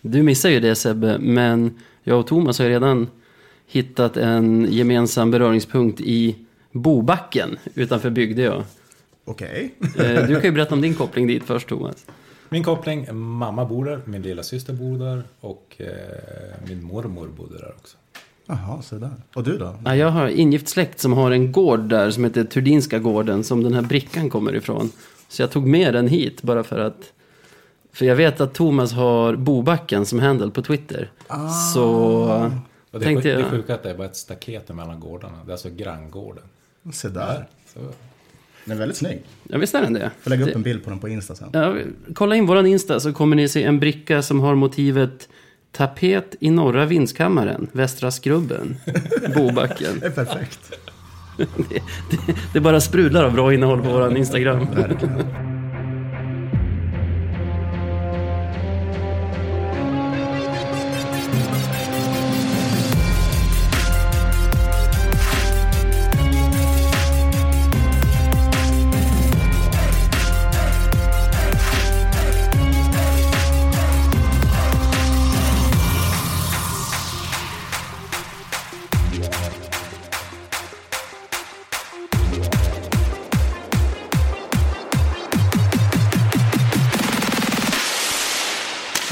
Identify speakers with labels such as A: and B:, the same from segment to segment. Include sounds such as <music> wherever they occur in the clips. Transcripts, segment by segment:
A: Du missar ju det Sebbe, men jag och Thomas har ju redan hittat en gemensam beröringspunkt i Bobacken utanför Bygdeå.
B: Okej.
A: Eh, Du kan ju berätta om din koppling dit först Thomas.
C: Min koppling, mamma bor där, min lilla syster bor där och eh, min mormor bodde där också.
B: Jaha, så där. Och du då?
A: Ja, jag har ingift släkt som har en gård där som heter Turdinska gården som den här brickan kommer ifrån. Så jag tog med den hit bara för att... För jag vet att Thomas har Bobacken som handle på Twitter. Så
C: Och det,
A: tänkte
C: det
A: jag...
C: sjuka är att det är bara ett staket mellan gårdarna. Det är alltså granngården.
B: Se där.
C: Så,
B: Den är väldigt snygg.
A: Ja, visst är den det?
B: Får lägga upp
A: Det-
B: en bild på den på Insta sen.
A: Ja, kolla in våran Insta så kommer ni se en bricka som har motivet Tapet i norra vindskammaren, Västra Skrubben, <laughs> Bobacken.
B: Det är perfekt. <laughs>
A: Det, det, det bara sprudlar av bra innehåll på våran Instagram.
B: Verkligen.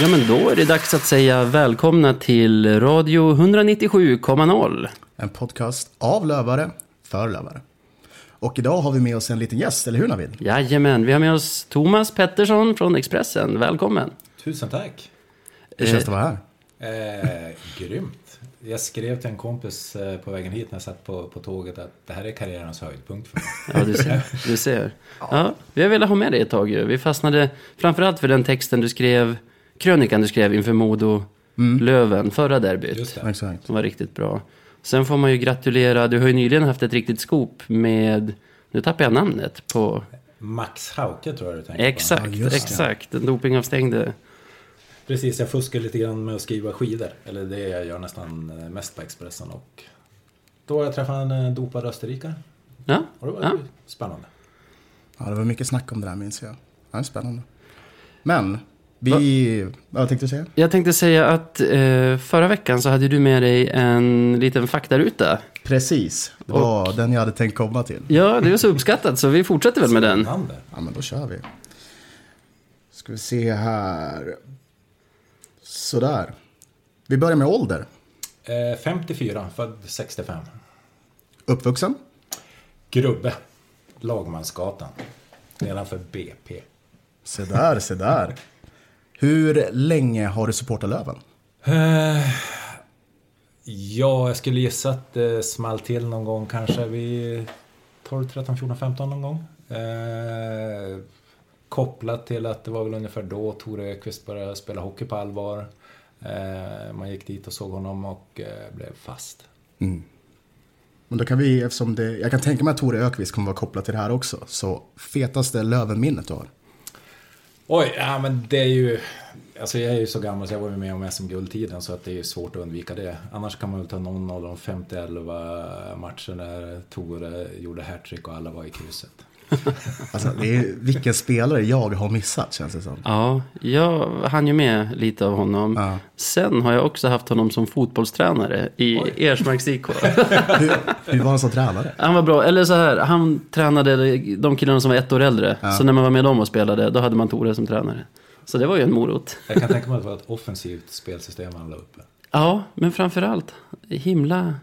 A: Ja, men då är det dags att säga välkomna till Radio 197,0.
B: En podcast av lövare, för lövare. Och idag har vi med oss en liten gäst, eller hur Navid?
A: Jajamän, vi har med oss Thomas Pettersson från Expressen. Välkommen.
C: tusen tack.
B: Hur känns det att vara här?
C: Eh, grymt. Jag skrev till en kompis eh, på vägen hit när jag satt på, på tåget att det här är karriärens höjdpunkt för mig.
A: Ja, du ser. Du ser. <laughs> Ja, vi har velat ha med dig ett tag ju. Vi fastnade framförallt för den texten du skrev, krönikan du skrev inför Modo Löven, förra derbyt.
C: Det.
B: Exakt.
A: Som var riktigt bra. Sen får man ju gratulera, du har ju nyligen haft ett riktigt skop med, nu tappar jag namnet på,
C: Max Hauke tror jag du tänker
A: exakt,
B: Ja, just det.
A: exakt, den dopingavstängde.
C: på. Precis, jag fuskar lite grann med att skriva skidor. Eller det jag gör nästan eh, mest på Expressen. Och då har jag träffat en eh, dopad österrikare.
A: Ja,
C: Och det var
A: ja.
C: ju spännande.
B: Ja, det var mycket snack om det där minns jag. Ja, det är spännande. Men, vi... Vad tänkte du säga?
A: Jag tänkte säga att eh, förra veckan så hade du med dig en liten faktaruta.
B: Precis, det var den jag hade tänkt komma till.
A: Ja, det är så uppskattat så vi fortsätter väl med den.
B: Ja, men då kör vi. Ska vi se här. Sådär. Vi börjar med ålder.
C: Eh, 54, född 65.
B: Uppvuxen?
C: Grubbe. Lagmansgatan. Nedanför BP.
B: Se där, se där. Hur länge har du supportat Löven?
C: Eh, ja, jag skulle gissa att det small till någon gång kanske vid 12, 13, 14, 15 någon gång. Eh, kopplat till att det var väl ungefär då Tore Öqvist började spela hockey på allvar. Eh, man gick dit och såg honom och blev fast.
B: Men då kan vi, eftersom det, jag kan tänka mig att Tore Ökvist kommer vara kopplad till det här också. Så fetaste Löven-minnet du har?
C: Oj, ja men det är ju... Alltså jag är ju så gammal så jag var ju med om SM-guldtiden så att det är ju svårt att undvika det. Annars kan man väl ta någon av de 50-11 matcherna där Tore gjorde hattrick och alla var i krysset. <laughs>
B: Alltså, det är, vilken spelare jag har missat känns det som.
A: Ja, jag hann ju med lite av honom.
B: Ja.
A: Sen har jag också haft honom som fotbollstränare i Ersmarks IK. <laughs>
B: Hur, hur var han som tränare?
A: Han var bra, eller så här, han tränade de killarna som var ett år äldre. Så när man var med dem och spelade, då hade man Tore som tränare. Så det var ju en morot.
C: Jag kan tänka mig att det var ett offensivt spelsystem han la uppe.
A: Ja, men framförallt himla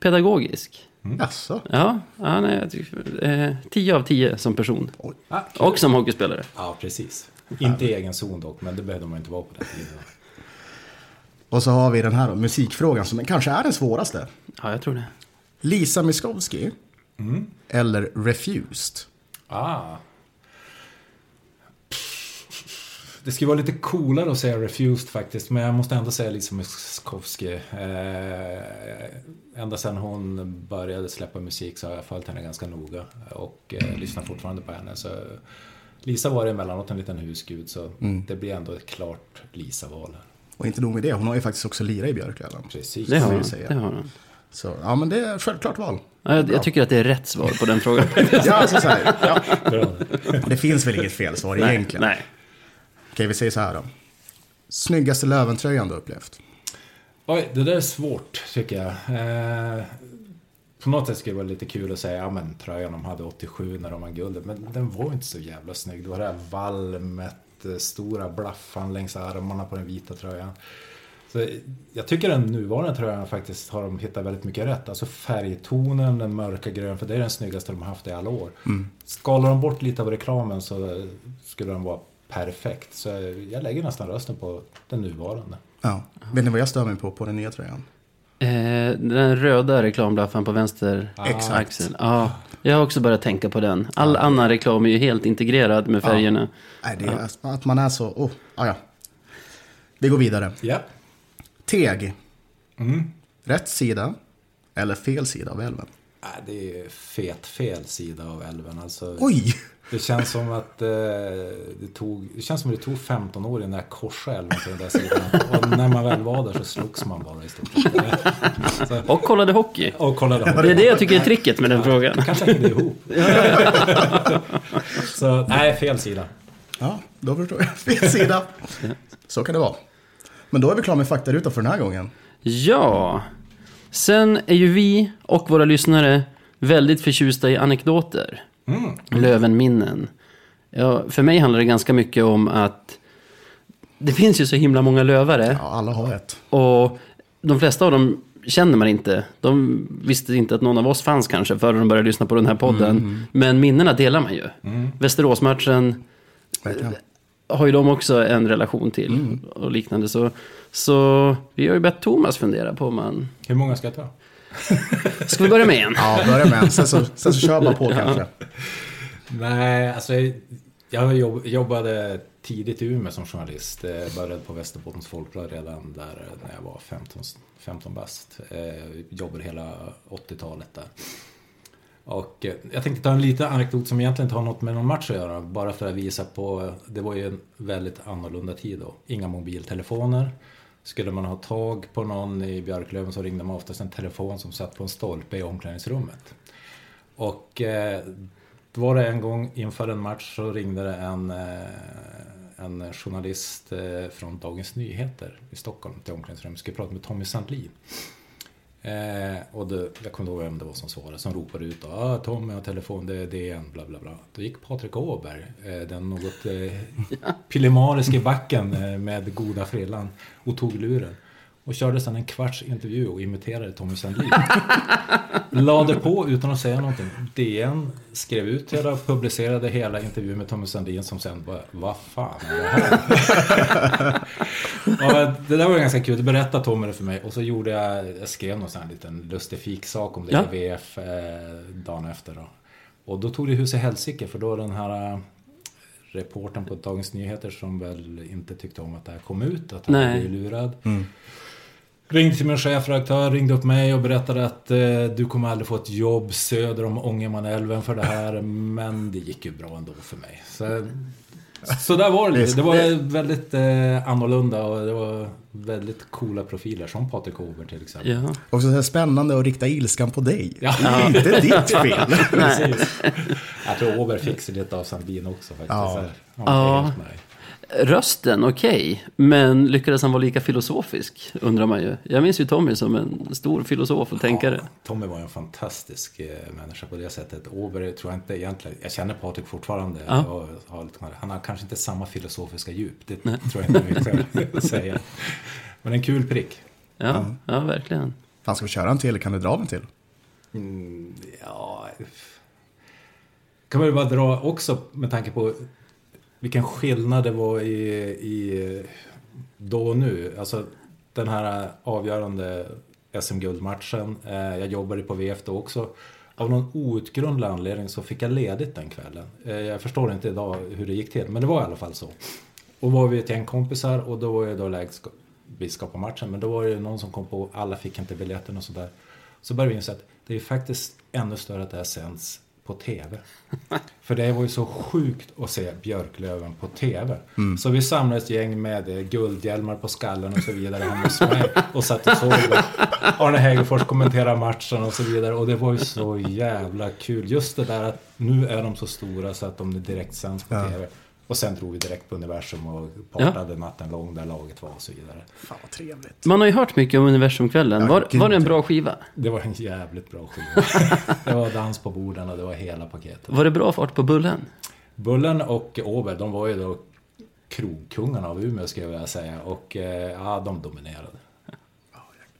A: pedagogisk.
B: Jaså?
A: Ja, han är eh, 10 av 10 som person.
C: Ah.
A: Och som hockeyspelare.
C: Ja, precis. Inte i egen zon dock, men det behövde man inte vara på den tiden.
B: Och så har vi den här då, musikfrågan som kanske är den svåraste.
A: Ja, jag tror det.
B: Lisa Miskovsky eller Refused?
C: Ah. Det skulle vara lite coolare att säga Refused faktiskt, men jag måste ändå säga Lisa Miskovsky. Eh, ända sedan hon började släppa musik så har jag följt henne ganska noga och eh, lyssnar fortfarande på henne. Så Lisa var emellanåt en liten husgud, så det blir ändå ett klart Lisa-val.
B: Och inte nog med det, hon har ju faktiskt också lirat i Björklöven.
C: Precis.
A: Det har
B: säga.
A: Det har han.
B: Så ja, men det är självklart val.
A: Ja, jag, jag tycker att det är rätt svar på den frågan. <laughs>
B: Ja, alltså så här, ja. <laughs> Det finns väl inget fel svar
A: nej,
B: egentligen.
A: nej.
B: Okej, vi säger så här då. snyggaste Löventröjan du upplevt?
C: Oj, det där är svårt tycker jag. Eh, på något sätt skulle det vara lite kul att säga, ja men tröjan de hade 87 när de vann guldet. Men den var inte så jävla snygg. Det var det här valmet, eh, stora blaffan längs armarna på den vita tröjan. Så jag tycker den nuvarande tröjan faktiskt har de hittat väldigt mycket rätt. Alltså färgtonen, den mörka grön, för det är den snyggaste de har haft i alla år.
B: Mm.
C: Skalar de bort lite av reklamen så skulle den vara perfekt. Så jag lägger nästan rösten på den nuvarande.
B: Ja. Vet ni vad jag stör mig på på den nya tröjan?
A: Eh, den röda reklamblaffen på vänster
B: Exakt.
A: axel. Ja, jag har också börjat tänka på den. All annan reklam är ju helt integrerad med färgerna.
B: Nej, det är att man är så... Oh, ah, ja. Vi går vidare.
C: Ja.
B: Teg.
C: Mm.
B: Rätt sida eller fel sida av älven?
C: Nej, det är fet fel sida av älven. Alltså,
B: Oj!
C: Det känns som att eh, det tog, det känns som att det tog 15 år innan jag korsade älven till den där sidan. Och när man väl var där så slogs man bara i stort sett.
A: Och kollade hockey.
C: och kollade.
A: Det är det jag tycker är tricket med den frågan.
C: Kanske hängde ihop. <laughs> så nej, fel sida.
B: Ja, då förstår jag. Fel sida. Så kan det vara. Men då är vi klara med faktaruta för den här gången.
A: Ja. Sen är ju vi och våra lyssnare väldigt förtjusta i anekdoter.
C: Mm.
A: Lövenminnen. Ja, för mig handlar det ganska mycket om att det finns ju så himla många lövare.
B: Ja, alla har ett.
A: Och de flesta av dem känner man inte. De visste inte att någon av oss fanns kanske förrän de började lyssna på den här podden. Men minnena delar man ju. Västeråsmatchen
B: Verkligen.
A: har ju de också en relation till och liknande. Så, så vi har ju bett Thomas fundera på om man...
C: Hur många ska jag ta? <laughs>
A: Ska vi börja med en?
B: Ja, börja med en. Sen så, sen så kör man på kanske.
C: Nej, alltså jag jobb, jobbade tidigt i Umeå som journalist. Eh, Började på Västerbottens Folkblad redan där när jag var 15, 15 bast. Eh, Jobbade hela 80-talet där. Och eh, jag tänkte ta en liten anekdot som egentligen inte har något med någon match att göra. Bara för att visa på, det var ju en väldigt annorlunda tid då. Inga mobiltelefoner. Skulle man ha tag på någon i Björklöven så ringde man oftast en telefon som satt på en stolpe i omklädningsrummet. Och eh, då var det en gång inför en match så ringde det en, eh, en journalist eh, från Dagens Nyheter i Stockholm till omklädningsrummet. Skulle prata med Tommy Sandlin. Eh, och det, jag kommer inte ihåg vem det var som svarade, som ropade ut ah, Tommy har telefon, det är DN, bla bla bla. Då gick Patrik Åberg, eh, den något eh, <laughs> pillemariske backen eh, med goda frillan och tog luren. Och körde sedan en kvarts intervju och imiterade Tommy Sandlin. <laughs> Lade på utan att säga någonting. DN skrev ut hela, publicerade hela intervjun med Tommy Sandlin som sen bara, vad fan är det här? <laughs> och det där var ganska kul, det berättade Tommy det för mig och så gjorde jag, jag skrev någon sån här liten lustig fiksak om det
A: Ja.
C: i VF eh, dagen efter då. Och då tog det hus i helsike för då den här eh, reportern på Dagens Nyheter som väl inte tyckte om att det här kom ut, att han blev lurad. Ringde till min chefredaktör, ringde upp mig och berättade att eh, du kommer aldrig få ett jobb söder om Ångermanälven för det här. Men det gick ju bra ändå för mig. Så, så där var det. Det var väldigt eh, annorlunda och det var väldigt coola profiler som Patrik Åberg till exempel.
A: Ja.
B: Också så spännande att rikta ilskan på dig.
C: Ja.
B: Det är inte ditt fel. <laughs>
C: Precis. Jag tror Åberg fick sig lite av Sandin också faktiskt.
B: Ja.
C: Så här, Han
A: Ja. Rösten, okej. Men lyckades han vara lika filosofisk, undrar man ju. Jag minns ju Tommy som en stor filosof och tänkare.
C: Ja, Tommy var en fantastisk eh, människa på det sättet. Åberg tror jag inte egentligen, jag känner Patrik fortfarande.
A: Ja.
C: Och har lite, han har kanske inte samma filosofiska djup, det tror jag inte vi kan <laughs> säga. Men en kul prick.
A: Ja, ja verkligen.
B: Fan, ska vi köra en till? Kan du dra en till?
C: Mm, ja, kan man ju bara dra också med tanke på vilken skillnad det var i, i då och nu. Alltså den här avgörande SM-guldmatchen. Eh, jag jobbade på VF då också. Av någon outgrundlig anledning så fick jag ledigt den kvällen. Eh, jag förstår inte idag hur det gick till, men det var i alla fall så. Och var vi ett gäng kompisar och då var det då lägst vi skapade på matchen. Men då var det någon som kom på, alla fick inte biljetten och sådär. Så började vi inse att det är faktiskt ännu större att det här sänds på TV. <laughs> För det var ju så sjukt att se Björklöven på TV. Så vi samlades ett gäng med eh, guldhjälmar på skallen och så vidare hemma hos mig. Och satt och såg. Arne Hägerfors kommenterade matchen och så vidare. Och det var ju så jävla kul. Just det där att nu är de så stora så att de direkt sänds på TV. Och sen drog vi direkt på Universum och partade natten lång där laget var och så vidare.
B: Fan vad trevligt.
A: Man har ju hört mycket om Universumkvällen.
B: Ja,
A: Var, var det en bra skiva?
C: Det var en jävligt bra skiva. <laughs> det var dans på borden och det var hela paketet.
A: Var det bra fart på Bullen?
C: Bullen och Åberg, de var ju då krogkungarna av Umeå skulle jag vilja säga. Och eh, ja, de dominerade.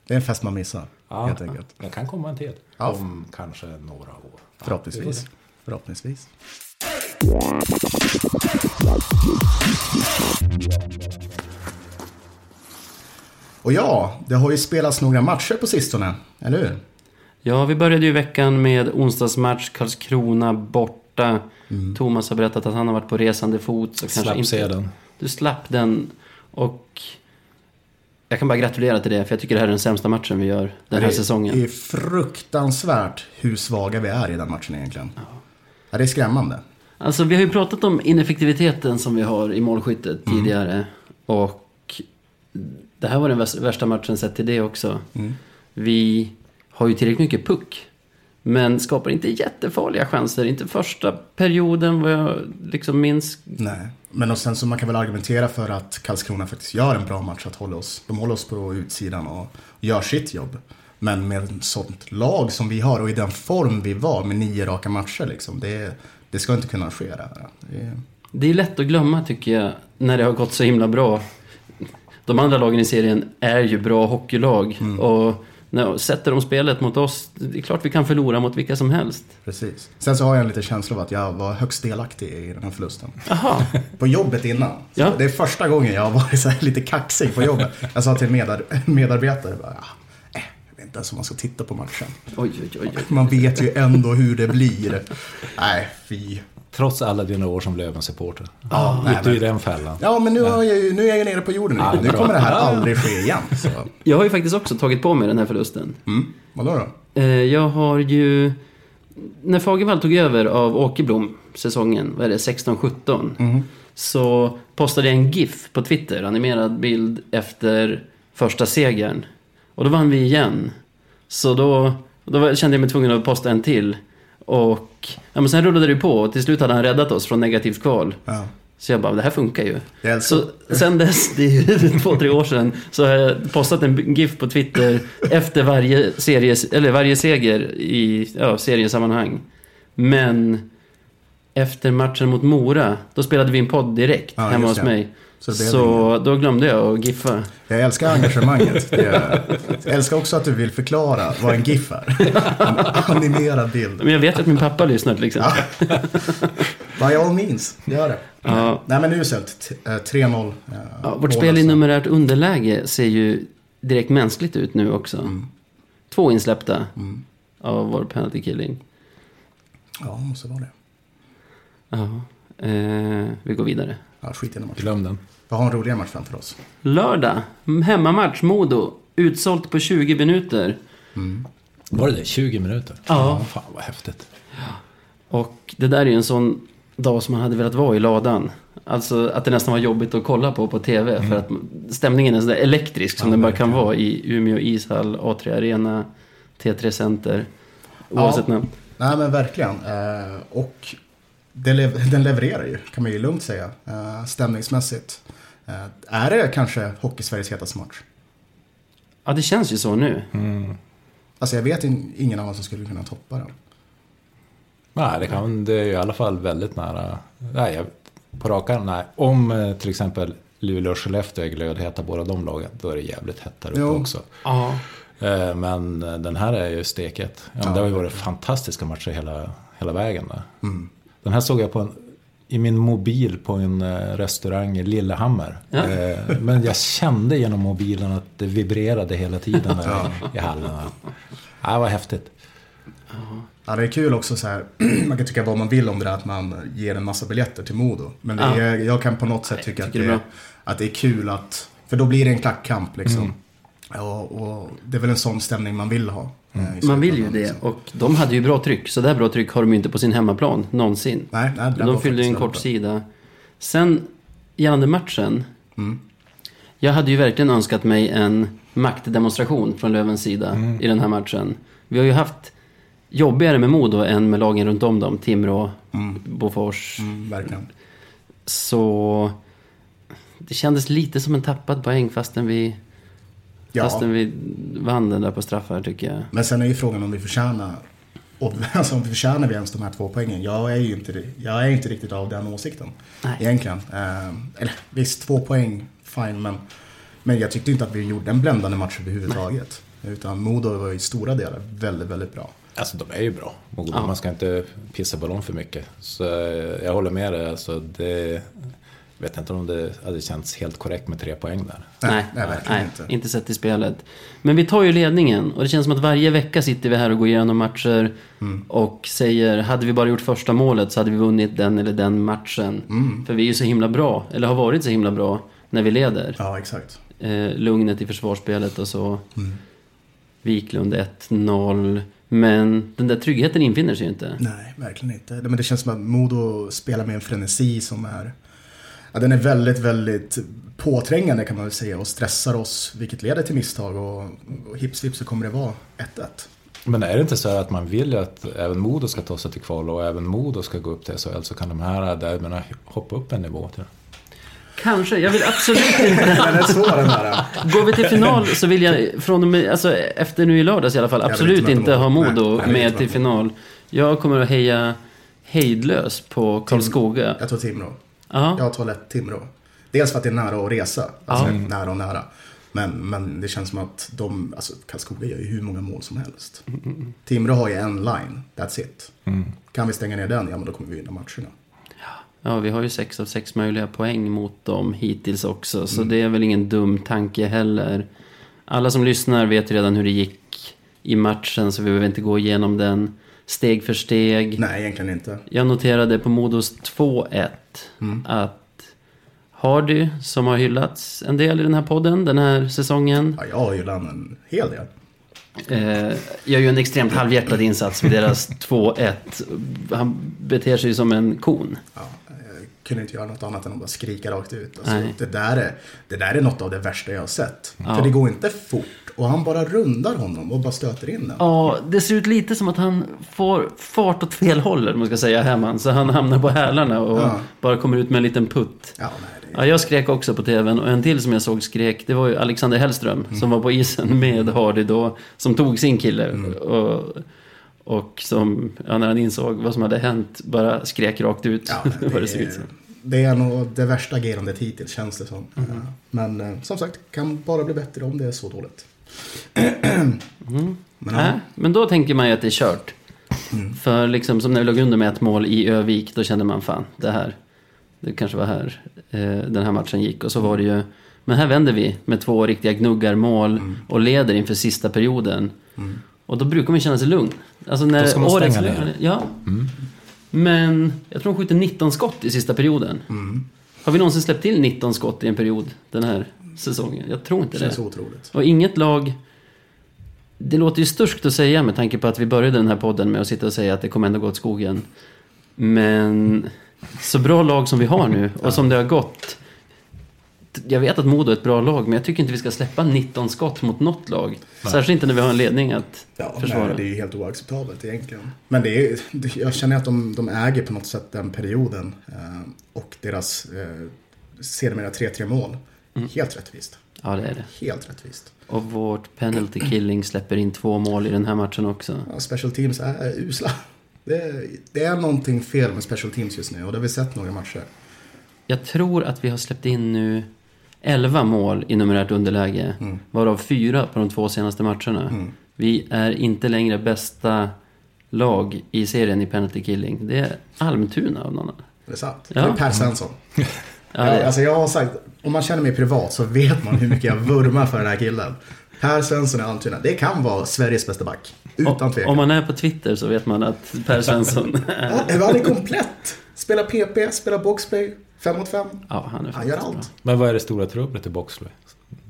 B: Det är en fest man missar,
C: Ja,
B: helt enkelt.
C: Det kan komma en till.
B: Ja.
C: Om kanske några år. Ja,
B: Förhoppningsvis.
C: får
B: Förhoppningsvis. Och ja, det har ju spelats några matcher på sistone, eller hur?
A: Ja, vi började ju veckan med onsdagsmatch, Karlskrona borta.
B: Mm.
A: Thomas har berättat att han har varit på resande fot. Så
C: vi.
A: kanske
C: Slapp
A: inte...
C: den.
A: Du slapp den och jag kan bara gratulera till det, för jag tycker det här är den sämsta matchen vi gör den här
B: det
A: säsongen.
B: Det är fruktansvärt hur svaga vi är i den matchen egentligen. Ja, det är skrämmande.
A: Alltså, vi har ju pratat om ineffektiviteten som vi har i målskyttet
B: Mm.
A: tidigare. Och det här var den värs- värsta matchen sett till det också.
B: Mm.
A: Vi har ju tillräckligt mycket puck. Men skapar inte jättefarliga chanser. Inte första perioden vad jag liksom minns.
B: Nej, men och sen så man kan väl argumentera för att Karlskrona faktiskt gör en bra match att hålla oss. De håller oss på utsidan och gör sitt jobb. Men med ett sånt lag som vi har och i den form vi var med nio raka matcher liksom. Det, det ska inte kunna ske det här. Det,
A: är lätt att glömma tycker jag. När det har gått så himla bra. De andra lagen i serien är ju bra hockeylag.
B: Mm.
A: Och när, sätter de spelet mot oss. Det är klart vi kan förlora mot vilka som helst.
B: precis. Sen så har jag en liten känsla av att jag var högst delaktig i den här förlusten.
A: Jaha. <laughs>
B: På jobbet innan.
A: Ja.
B: Det är första gången jag har varit så lite kaxig på jobbet. Jag sa till medar medarbetare, bara, "Ah, eh, jag vet inte ens om man ska titta på matchen.
A: Oj, oj, oj. oj.
B: Man vet ju ändå hur det blir. Nej, fy.
C: Trots alla dina år som Löven-supporter.
B: Ja, nej,
C: Gick du i
B: men-
C: den fällan?
B: Ja, men nu, har jag, ju- nu är jag nere på jorden.
C: Ja,
B: nu. Kommer det här aldrig ske igen. Så.
A: Jag har ju faktiskt också tagit på mig den här förlusten.
B: Mm. Vadå då?
A: Eh, Jag har ju... När Fagervall tog över av Åkerblom säsongen, vad är det, 16-17. Så postade jag en GIF på Twitter, animerad bild efter första segern. Och då vann vi igen. Så då, då kände jag mig tvungen att posta en till. Och ja, men sen rullade det på och till slut hade han räddat oss från negativt kval.
B: Ja.
A: Så jag bara, det här funkar ju. Så <laughs> sen dess, det är ju <laughs> två, tre år sedan, så har jag postat en GIF på Twitter <laughs> efter varje, serie, eller varje seger i ja, seriesammanhang. Men efter matchen mot Mora, då spelade vi en podd direkt
B: Ja,
A: hemma hos mig.
B: Så
A: Så, då glömde jag att giffa.
B: Jag älskar engagemanget. <laughs> Jag älskar också att du vill förklara vad en GIF är. En animerad bild.
A: Men jag vet att min pappa lyssnar till exempel.
B: By all means, gör det.
A: Ja.
B: Nej men uselt. T- eh, 3-0. eh,
A: Ja, vårt spel i numerärt underläge ser ju direkt mänskligt ut nu också.
B: Mm.
A: Två insläppta av vår penalty killing.
B: Ja, måste vara det.
A: Ja, eh, vi går vidare.
B: Ja, skit i den matchen.
C: Glöm den.
B: Vi har en roligare match framför oss.
A: Lördag, hemmamatch, Modo. Utsålt på 20 minuter.
C: Var det det? 20 minuter?
A: Ja.
C: Fan vad häftigt.
A: Och det där är ju en sån dag som man hade velat vara i ladan. Alltså att det nästan var jobbigt att kolla på på TV. För att stämningen är sådär elektrisk som
C: Ja,
A: den bara kan vara i Umeå ishall, A3 Arena, T3 Center. Oavsett
B: Ja.
A: namn.
B: Nej men verkligen. Eh, och <laughs> den levererar ju, kan man ju lugnt säga. Eh, stämningsmässigt. Eh, är det kanske Hockey-Sveriges hetaste match?
A: Ja, det känns ju så nu.
B: Alltså jag vet in, ingen annan som skulle kunna toppa den.
C: Nej, det, kan, det är ju i alla fall väldigt nära. Nej, jag, på rak arm, nej. Om eh, till exempel Luleå och Skellefteå är glödheta båda de lagen, då är det jävligt hett där uppe
B: Jo.
C: också.
A: Ja.
C: Eh, Men den här är ju steket. Ja,
B: Ja,
C: det har ju varit fantastiska matcher hela, hela vägen.
B: Mm.
C: Den här såg jag på en, i min mobil på en eh, restaurang i Lillehammer.
A: Ja.
C: Eh, Men jag kände genom mobilen att det vibrerade hela tiden där i hallen. Ja, det var häftigt.
B: Ja, det är kul också så här. <clears throat> man kan tycka vad man vill om det där att man ger en massa biljetter till Modo. Men det
A: Ja.
B: är, jag kan på något sätt tycka att det,
A: är
B: att det är kul att, för då blir det en klackkamp liksom. Och, och det är väl en sån stämning man vill ha. eh, i
A: Man vill ju det.
B: liksom.
A: Och de hade ju bra tryck. Så det här bra tryck har de ju inte på sin hemmaplan någonsin.
B: Nej, nej,
A: de fyllde ju en kort sida. Sen gällande matchen.
B: Mm.
A: Jag hade ju verkligen önskat mig en maktdemonstration från Lövens sida i den här matchen. Vi har ju haft jobbigare med Modo än med lagen runt om dem. Timrå, Bofors.
B: bra. Mm, verkligen.
A: så det kändes lite som en tappad poäng fastän vi,
B: Ja.
A: fastän vi vann den där på straffar tycker jag.
B: Men sen är ju frågan om vi förtjänar och, <laughs> alltså om vi förtjänar vi ens de här två poängen. Jag är ju inte, jag är inte riktigt av den åsikten.
A: Nej.
B: Egentligen. Eh, eller visst, två poäng, fine. Men, men jag tyckte inte att vi gjorde en bländande match överhuvudtaget. Utan Modo var i stora delar väldigt, väldigt bra.
C: Alltså de är ju bra. Modo.
A: Ja.
C: Man ska inte pissa på dem för mycket. Så eh, jag håller med dig. Alltså, det vet inte om det hade känts helt korrekt med tre poäng där.
B: Nej, nej, verkligen
A: nej,
B: inte.
A: inte sett i spelet. Men vi tar ju ledningen och det känns som att varje vecka sitter vi här och går igenom matcher
B: Mm.
A: och säger hade vi bara gjort första målet så hade vi vunnit den eller den matchen.
B: Mm.
A: För vi är ju så himla bra, eller har varit så himla bra när vi leder.
B: Ja, exakt.
A: Eh, lugnet i försvarsspelet och så.
B: Mm.
A: Wiklund 1-0. Men den där tryggheten infinner sig ju inte.
B: Nej, verkligen inte. Men det känns som att Modo spelar med en frenesi som är... Ja, den är väldigt, väldigt påträngande kan man väl säga och stressar oss, vilket leder till misstag och, och hips vips så kommer det vara 1-1.
C: Men är det inte så här att man vill ju att även Modo ska ta sig till kval och även Modo ska gå upp till SHL så kan de här derbyna hoppa upp en nivå till.
A: Kanske, jag vill absolut inte... <laughs>
B: Den är svår den där.
A: Går vi till final så vill jag, från och med, alltså efter nu i lördags i alla fall, absolut
B: inte
A: inte ha
B: Modo. Nej,
A: med till final. Jag kommer att heja hejdlös på Karlskoga.
B: Jag tar Timrå.
A: Ja,
B: Jag tar lätt Timrå. Dels för att det är nära att resa. Alltså
A: Ja.
B: nära och nära. Men, men det känns som att de, alltså Karlskoga gör ju hur många mål som helst. Timrå har ju en line, that's it. Kan vi stänga ner den, ja men då kommer vi vinna matcherna.
A: ja, vi har ju sex av sex möjliga poäng mot dem hittills också. Så
B: Mm.
A: det är väl ingen dum tanke heller. Alla som lyssnar vet redan hur det gick i matchen så vi behöver inte gå igenom den steg för steg.
B: Nej, egentligen inte.
A: Jag noterade på Modos 2-1
B: Mm.
A: att Hardy, som har hyllats en del i den här podden den här säsongen,
B: Ja, jag har landat en hel del.
A: eh, gör ju en extremt halvhjärtad insats vid deras <laughs> 2-1. Han beter sig som en kon.
B: Ja, jag kunde inte göra något annat än att bara skrika rakt ut. Alltså, det, där är, det där är något av det värsta jag har sett.
A: Ja.
B: För det går inte fort och han bara rundar honom och bara stöter in den.
A: Ja, det ser ut lite som att han får fart åt fel håll, vad man ska säga, Herman. Så han hamnar på hälarna och
B: Ja.
A: bara kommer ut med en liten putt.
B: Ja, nej, det
A: Ja, jag skrek också på tvn och en till som jag såg skrek, det var ju Alexander Hellström som var på isen med Hardy då, som tog sin kille. Och, och som, ja, när han insåg vad som hade hänt, bara skrek rakt ut
B: Ja, <laughs>
A: vad det
B: det,
A: såg ut som.
B: är, det är nog det värsta agerandet hittills känns det som.
A: Mm.
B: Men eh, som sagt, kan bara bli bättre om det är så dåligt.
A: Mm.
B: Men,
A: Nej,
B: ja,
A: men då tänker man ju att det är kört.
B: Mm.
A: För liksom som när vi låg under med ett mål i Övik, då kände man fan, det här, det kanske var här eh, den här matchen gick. Och så var det ju, men här vänder vi med två riktiga gnuggarmål
B: Mm.
A: och leder inför sista perioden. Och då brukar man känna sig lugn. Alltså när
C: Då ska man
A: årets
C: stänga ner.
A: Ja. Men jag tror de skjuter 19 skott i sista perioden.
B: Mm.
A: Har vi någonsin släppt till 19 skott i en period den här säsongen? Jag tror inte
B: det
A: det.
B: känns otroligt.
A: Och inget lag... Det låter ju sturskt att säga med tanke på att vi började den här podden med att sitta och säga att det kommer ändå gå åt skogen. Men så bra lag som vi har nu och som det har gått. Jag vet att Modo är ett bra lag, men jag tycker inte vi ska släppa 19 skott mot något lag. Särskilt inte när vi har en ledning att
B: Ja,
A: försvara.
B: nej, det är helt oacceptabelt egentligen. Men det är, det- jag känner att de, de äger på något sätt den perioden. Eh, och deras eh, sedermera 3-3 mål.
A: Mm.
B: Helt rättvist.
A: Ja, det är det.
B: Helt rättvist.
A: Och vårt penalty killing släpper in två mål i den här matchen också.
B: Ja, special teams är usla. Det, det är någonting fel med special teams just nu och det har vi sett några matcher.
A: Jag tror att vi har släppt in nu 11 mål i numerärt underläge.
B: Mm.
A: Varav fyra på de två senaste matcherna. Vi är inte längre bästa lag i serien i penalty killing. Det är Almtuna av någon annan.
B: Det är sant.
A: Ja.
B: Det är Per Svensson.
A: Ja,
B: alltså jag har sagt, om man känner mig privat så vet man hur mycket jag vurmar för den här killen. Per Svensson i Almtuna. Det kan vara Sveriges bästa back. Utan
A: om
B: tvekan.
A: man är på Twitter så vet man att Per Svensson
B: Ja, han är komplett. Spelar PP, spelar boxplay, 5 mot 5.
A: Ja, han är
B: Han gör
A: faktiskt bra.
B: allt.
C: Men vad är det stora trubblet i Boxley?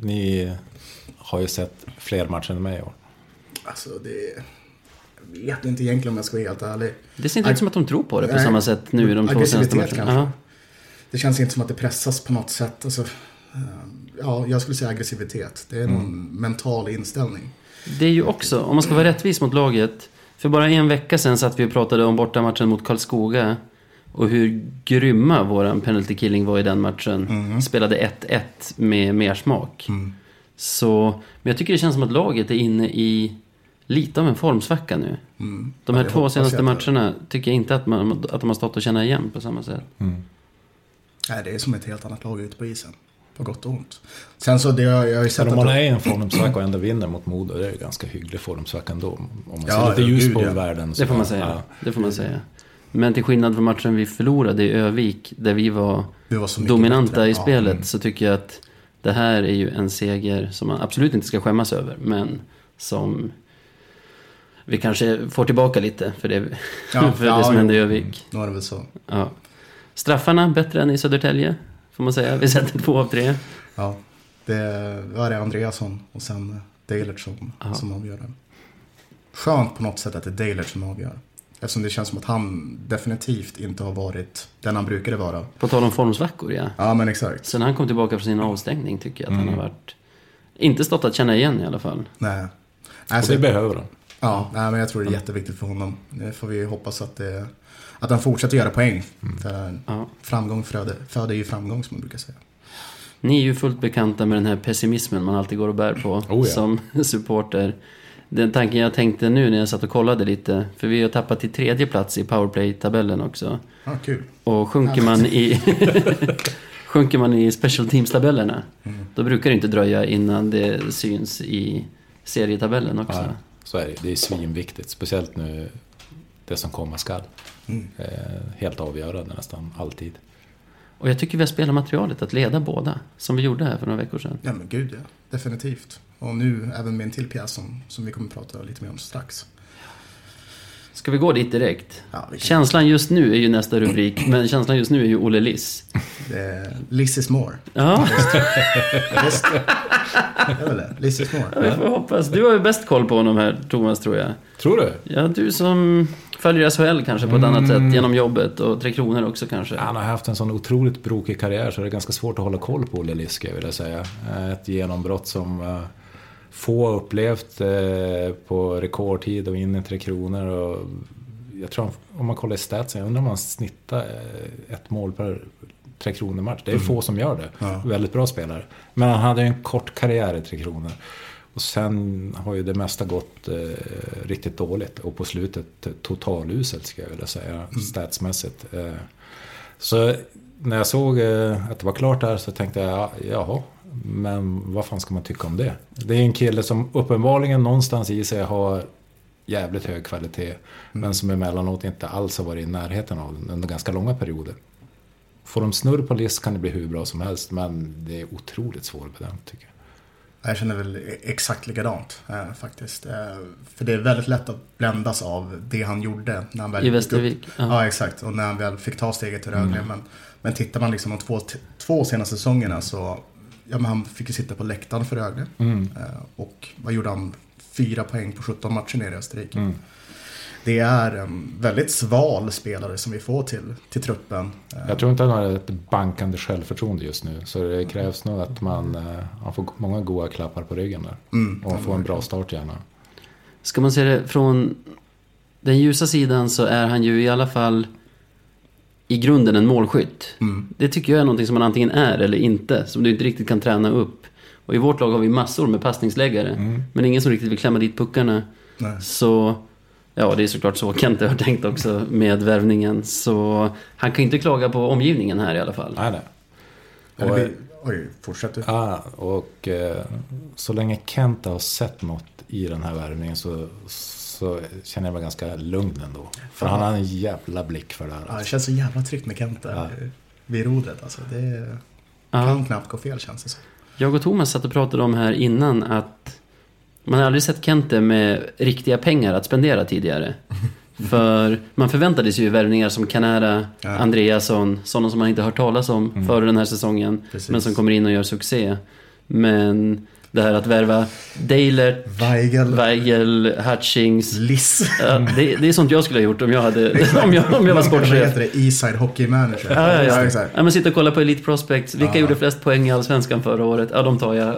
C: Ni har ju sett fler matcher än mig i år.
B: Alltså det... Jag vet inte egentligen om jag ska vara helt ärlig.
A: Det ser inte ut som att de tror på det på samma sätt nu i de två senaste matcherna.
B: Det känns inte som att det pressas på något sätt. Alltså, eh, ja, jag skulle säga aggressivitet. Det är någon mental inställning.
A: Det är ju också, om man ska vara rättvis mot laget. För bara en vecka sedan satt vi och pratade om bortamatchen mot Karlskoga. Och hur grymma våran penalty killing var i den matchen. Spelade 1-1 med mer smak. Så, men jag tycker det känns som att laget är inne i lite av en formsvacka nu.
B: Mm.
A: De här
B: Ja,
A: två senaste matcherna tycker jag inte att, man, att de har stått och känna igen på samma sätt.
B: Nej, det är som ett helt annat lag ute på isen. På gott och ont. Sen så, det, jag, har ju sett
C: Men om
B: att...
C: man är i en formsvacka och ändå vinner mot Modo, det är ju ganska hygglig formsvacka ändå. Om man ser
B: Ja,
C: lite ljus
B: gud,
C: på
B: ja.
C: världen. så-
A: Det får man säga.
C: Ja.
A: Det får man säga. Men till skillnad från matchen vi förlorade i Övik, där vi var
B: vi var
A: dominanta
B: bättre.
A: i
B: Ja.
A: spelet, så tycker jag att det här är ju en seger som man absolut inte ska skämmas över, men som vi kanske får tillbaka lite för det,
B: Ja, <laughs>
A: för
B: ja,
A: det som hände i Övik.
B: Nu var det väl så.
A: Ja. Straffarna bättre än i Södertälje, får man säga. Vi sätter två av tre.
B: Ja, det var det Andreasson och sen Deilert som, som avgör det. Skönt på något sätt att det är Deilert som avgör. Eftersom det känns som att han definitivt inte har varit den han brukade vara.
A: På tal om formsvackor, ja.
B: Ja, men exakt.
A: Sen han kom tillbaka från sin avstängning tycker jag att han har varit... Inte stått att känna igen i alla fall.
B: Nej.
C: Och
B: Alltså,
C: det behöver de.
B: Ja, nej, men jag tror det är jätteviktigt för honom. Det får vi hoppas att, det, att han fortsätter göra poäng. För
A: Ja.
B: framgång föder, föder ju framgång som man brukar säga.
A: Ni är ju fullt bekanta med den här pessimismen man alltid går och bär på
C: Oh ja.
A: som <laughs> supporter. Den tanken jag tänkte nu när jag satt och kollade lite, för vi har tappat till tredje plats i powerplay-tabellen också.
B: Ja, kul.
A: Och sjunker man i, <laughs> sjunker man i special teams-tabellerna,
B: Mm.
A: då brukar det inte dröja innan det syns i serietabellen också.
C: Ja, så är det. Det är svinviktigt. Speciellt nu det som komma skall.
B: Mm.
C: Eh, helt avgörande nästan alltid.
A: Och jag tycker vi har spelat materialet att leda båda, som vi gjorde här för några veckor sedan.
B: Ja, men gud ja. Definitivt. Och nu även med en till pjäs som, som vi kommer att prata lite mer om strax.
A: Ska vi gå dit direkt?
B: Ja,
A: Känslan just nu är ju nästa rubrik, men känslan just nu är ju Olle Liss.
B: Liss is more.
A: Ja,
B: det. Liss is more.
A: vi får hoppas. Du har ju bäst koll på honom här, Thomas, tror jag.
C: Tror du?
A: Ja, du som följer SHL kanske på ett annat
C: Mm.
A: sätt, genom jobbet och Tre Kronor också kanske.
C: Han har haft en sån otroligt brokig karriär så det är ganska svårt att hålla koll på Olle Liss, skulle jag vilja säga. Ett genombrott som eh, få upplevt eh, på rekordtid och in i Tre Kronor. Och jag tror, om man kollar i statsen, jag undrar om han snittar eh, ett mål per Tre Kronor-match. Det är få som gör det.
B: Ja.
C: Väldigt bra spelare. Men han hade en kort karriär i Tre Kronor. Och sen har ju det mesta gått eh, riktigt dåligt. Och på slutet totaluselt ska jag vilja säga, statsmässigt. Eh, så när jag såg eh, att det var klart där så tänkte jag, ja, jaha, men vad fan ska man tycka om det? Det är en kille som uppenbarligen någonstans i sig har jävligt hög kvalitet. Men som emellanåt inte alls har varit i närheten av den under ganska långa perioder. Får de snurr på list kan det bli hur bra som helst, men det är otroligt svårbedömt tycker jag.
B: Jag känner väl exakt likadant eh, faktiskt. Eh, för det är väldigt lätt att bländas av det han gjorde. När han väl
A: I. Västervik.
B: Ja.
A: Ja.
B: exakt. Och när han väl fick ta steget till Rögle. Men, men tittar man liksom de två, två senaste säsongerna så... Ja, men han fick ju sitta på läktaren för Rögle.
C: Mm.
B: Eh, och vad gjorde han? Fyra poäng på 17 matcher nere i Österrike.
C: Mm.
B: Det är en väldigt sval spelare som vi får till, till truppen. Eh,
C: Jag tror inte han har ett bankande självförtroende just nu. Så det krävs nog att man eh, han får många goda klappar på ryggen där.
B: Mm,
C: Och får en bra start gärna.
A: Ska man se det från den ljusa sidan så är han ju i alla fall i grunden en målskytt.
B: Mm.
A: Det tycker jag är någonting som man antingen är eller inte, som du inte riktigt kan träna upp. Och i vårt lag har vi massor med passningsläggare,
C: Mm.
A: men ingen som riktigt vill klämma dit puckarna.
B: Nej.
A: Så, ja det är såklart så Kente har tänkt också med värvningen. Så han kan ju inte klaga på omgivningen här i alla fall.
C: Nej, nej.
B: Eller
C: Och,
B: vi, oj, fortsätt du.
C: ja, och eh, så länge Kent har sett något i den här värvningen så, så känner jag mig ganska lugn ändå. För han har en jävla blick för det här.
B: Ja, det
C: Alltså.
B: känns så jävla tryggt med Kent där.
C: Ja.
B: Vid rodret alltså. Det är,
A: Ja.
B: kan knappt gå fel känns det som.
A: Jag och Thomas satt och pratade om här innan att man har aldrig sett Kente med riktiga pengar att spendera tidigare. <laughs> För man förväntade sig ju värvningar som Canara,
B: Ja.
A: Andreasson, sådana som man inte hört talas om före den här säsongen.
B: Precis.
A: Men som kommer in och gör succé. Men det här att värva Deilert,
B: Weigel,
A: Weigel, Hutchings.
B: Liss.
A: Ja, det, det är sånt jag skulle ha gjort om jag, hade, <laughs> om jag, om jag var
B: Vad
A: sportchef.
B: heter det? Eastside Hockey Manager.
A: Ja, ja, ja. ja men sitta och kolla på Elite Prospects. Vilka
B: Ja.
A: gjorde flest poäng i Allsvenskan förra året? Ja, de tar jag.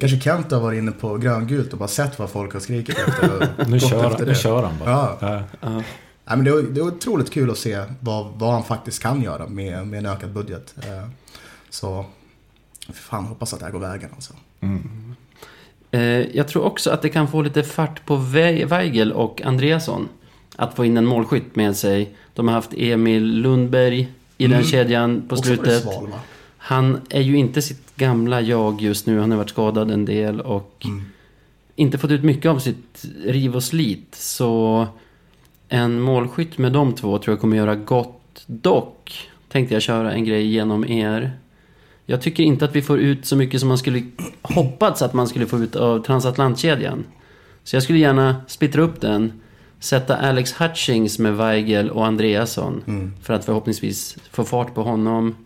B: Kanske Kent har varit inne på gröngult och bara sett vad folk har skrikit efter. <laughs>
C: Nu, kör,
B: efter
C: nu kör han bara.
B: Ja.
C: Ja.
A: Ja.
B: Nej, men det, är, det är otroligt kul att se vad, vad han faktiskt kan göra med, med en ökad budget. Eh, så, för fan hoppas att det här går vägen alltså.
A: Eh, jag tror också att det kan få lite fart på Weigel och Andreasson. Att få in en målskytt med sig. De har haft Emil Lundberg i den
B: Mm.
A: kedjan på
B: Också
A: slutet. Han är ju inte sitt gamla jag just nu. Han har varit skadad en del och
B: Mm.
A: inte fått ut mycket av sitt riv och slit. Så en målskytt med de två tror jag kommer göra gott. Dock tänkte jag köra en grej genom er. Jag tycker inte att vi får ut så mycket som man skulle hoppats att man skulle få ut av transatlantkedjan. Så jag skulle gärna splittra upp den. Sätta Alex Hutchings med Weigel och Andreasson.
B: Mm.
A: För att förhoppningsvis få fart på honom.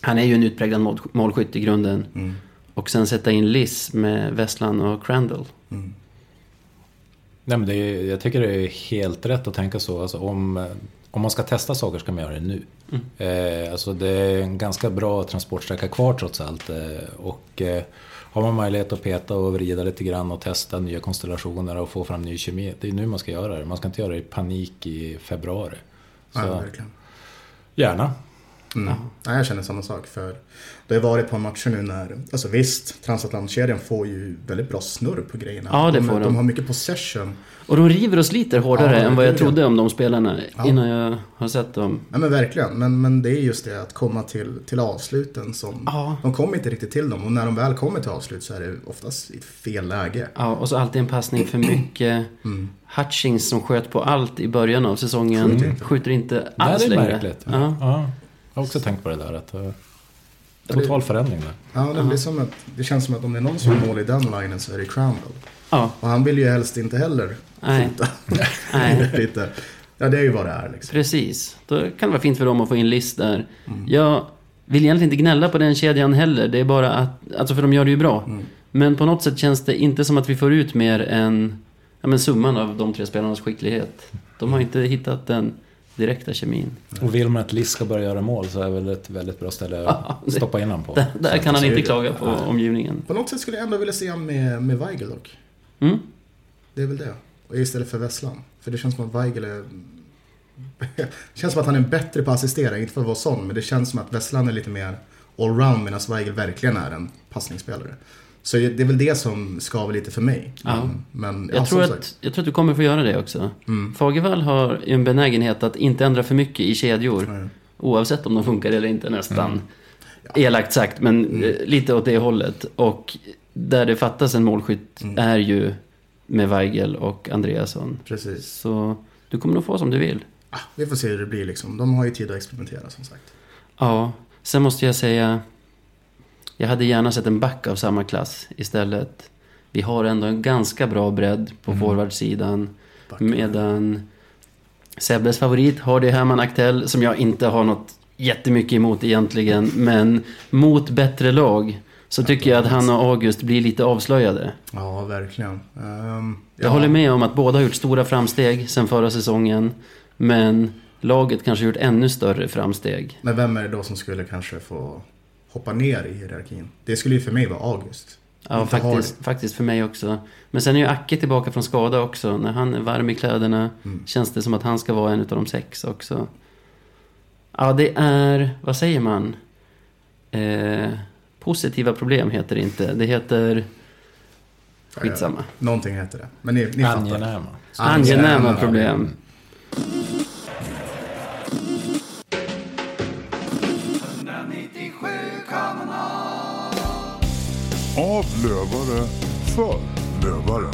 A: Han är ju en utpräglad mål, målskytt i grunden.
B: Mm.
A: Och sen sätta in Liss med Westland och Crandall.
B: Mm.
C: Nej, men det är, jag tycker det är helt rätt att tänka så. Alltså, om, eh, om man ska testa saker ska man göra det nu. Eh, alltså, det är en ganska bra transportsträcka kvar trots allt. Eh, och eh, har man möjlighet att peta och vrida lite grann och testa nya konstellationer och få fram ny kemi. Det är nu man ska göra det. Man ska inte göra det i panik i februari. Så,
B: Ja, verkligen.
C: gärna.
B: Mm. Nej, jag känner samma sak. För det har varit på matcher nu när, alltså visst, transatlantkedjan får ju väldigt bra snurr på grejerna.
A: Ja, det
B: de,
A: får de.
B: de har mycket possession.
A: Och de river och sliter hårdare
B: Ja,
A: än vad jag
B: ja.
A: trodde om de spelarna.
B: Ja.
A: Innan jag har sett dem.
B: Ja men verkligen, men, men det är just det att komma till, till avsluten som...
A: Ja.
B: De kommer inte riktigt till dem och när de väl kommer till avslut så är det oftast i fel läge.
A: Ja, och så alltid en passning för mycket. <clears throat>
B: Mm.
A: Hutchings som sköt på allt i början av säsongen.
B: Skjuter inte.
A: Skjuter inte alls
C: det är
A: längre.
C: märkligt.
A: Ja.
C: Ja. Jag har också tänkt på det där. Att, eh, total förändring där.
B: Ja, det, blir som att, det känns som att om det är någon som gör mål i den linen så är det Crandall.
A: ja,
B: Och han vill ju helst inte heller
A: nej,
B: skjuta. <laughs>
A: nej. <laughs>
B: Lite. Ja, det är ju vad det är liksom.
A: Precis. Då kan det vara fint för dem att få in list där.
B: Mm.
A: Jag vill egentligen inte gnälla på den kedjan heller. Det är bara att, alltså för de gör det ju bra.
B: Mm.
A: Men på något sätt känns det inte som att vi får ut mer än ja, men summan av de tre spelarnas skicklighet. De har inte hittat den direkta kemin.
C: Och vill man att Liss ska börja göra mål så är väl ett väldigt bra ställe
A: Ja,
C: att
A: det-
C: stoppa in honom på.
A: Där, där kan han inte klaga på omgivningen.
B: På något sätt skulle jag ändå vilja se honom med, med Weigel dock.
A: Mm?
B: Det är väl det. Och istället för Vesslan. För det känns som att Weigel är... det <laughs> känns som att han är bättre på att assistera, inte för att vara sån, men det känns som att Vesslan är lite mer allround medan Weigel verkligen är en passningsspelare. Så det är väl det som skaver lite för mig.
A: Ja.
B: Men, men ja,
A: Jag, tror
B: som
A: att, jag tror att du kommer få göra det också.
B: Mm.
A: Fagervall har ju en benägenhet att inte ändra för mycket i kedjor.
B: Nej.
A: Oavsett om de funkar eller inte nästan.
B: Mm.
A: Elakt sagt, men
B: Mm.
A: eh, lite åt det hållet. Och där det fattas en målskytt
B: Mm.
A: är ju med Weigel och Andreasson.
B: Precis.
A: Så du kommer nog få som du vill.
B: Ah, vi får se hur det blir liksom. De har ju tid att experimentera som sagt.
A: Ja, sen måste jag säga... Jag hade gärna sett en back av samma klass istället. Vi har ändå en ganska bra bredd på
B: Mm.
A: forwardsidan. Medan Sebbes favorit har det Herman Aktell som jag inte har något jättemycket emot egentligen. Men mot bättre lag så tycker jag att han och August blir lite avslöjade.
B: Ja, verkligen. Ehm,
A: Jag
B: ja.
A: håller med om att båda har gjort stora framsteg sen förra säsongen. Men laget kanske gjort ännu större framsteg.
B: Men vem är det då som skulle kanske få hoppa ner i hierarkin? Det skulle ju för mig vara August.
A: Ja, faktiskt, faktiskt för mig också. Men sen är ju Acke tillbaka från skada också. När han är varm i kläderna
B: Mm.
A: känns det som att han ska vara en av de sex också. Ja, det är, vad säger man? Eh, positiva problem heter det inte. Det heter, skitsamma.
B: Någonting heter det. Men ni, ni fattar.
C: Angenäma.
A: Angenäma problem.
D: Av lövare för lövare.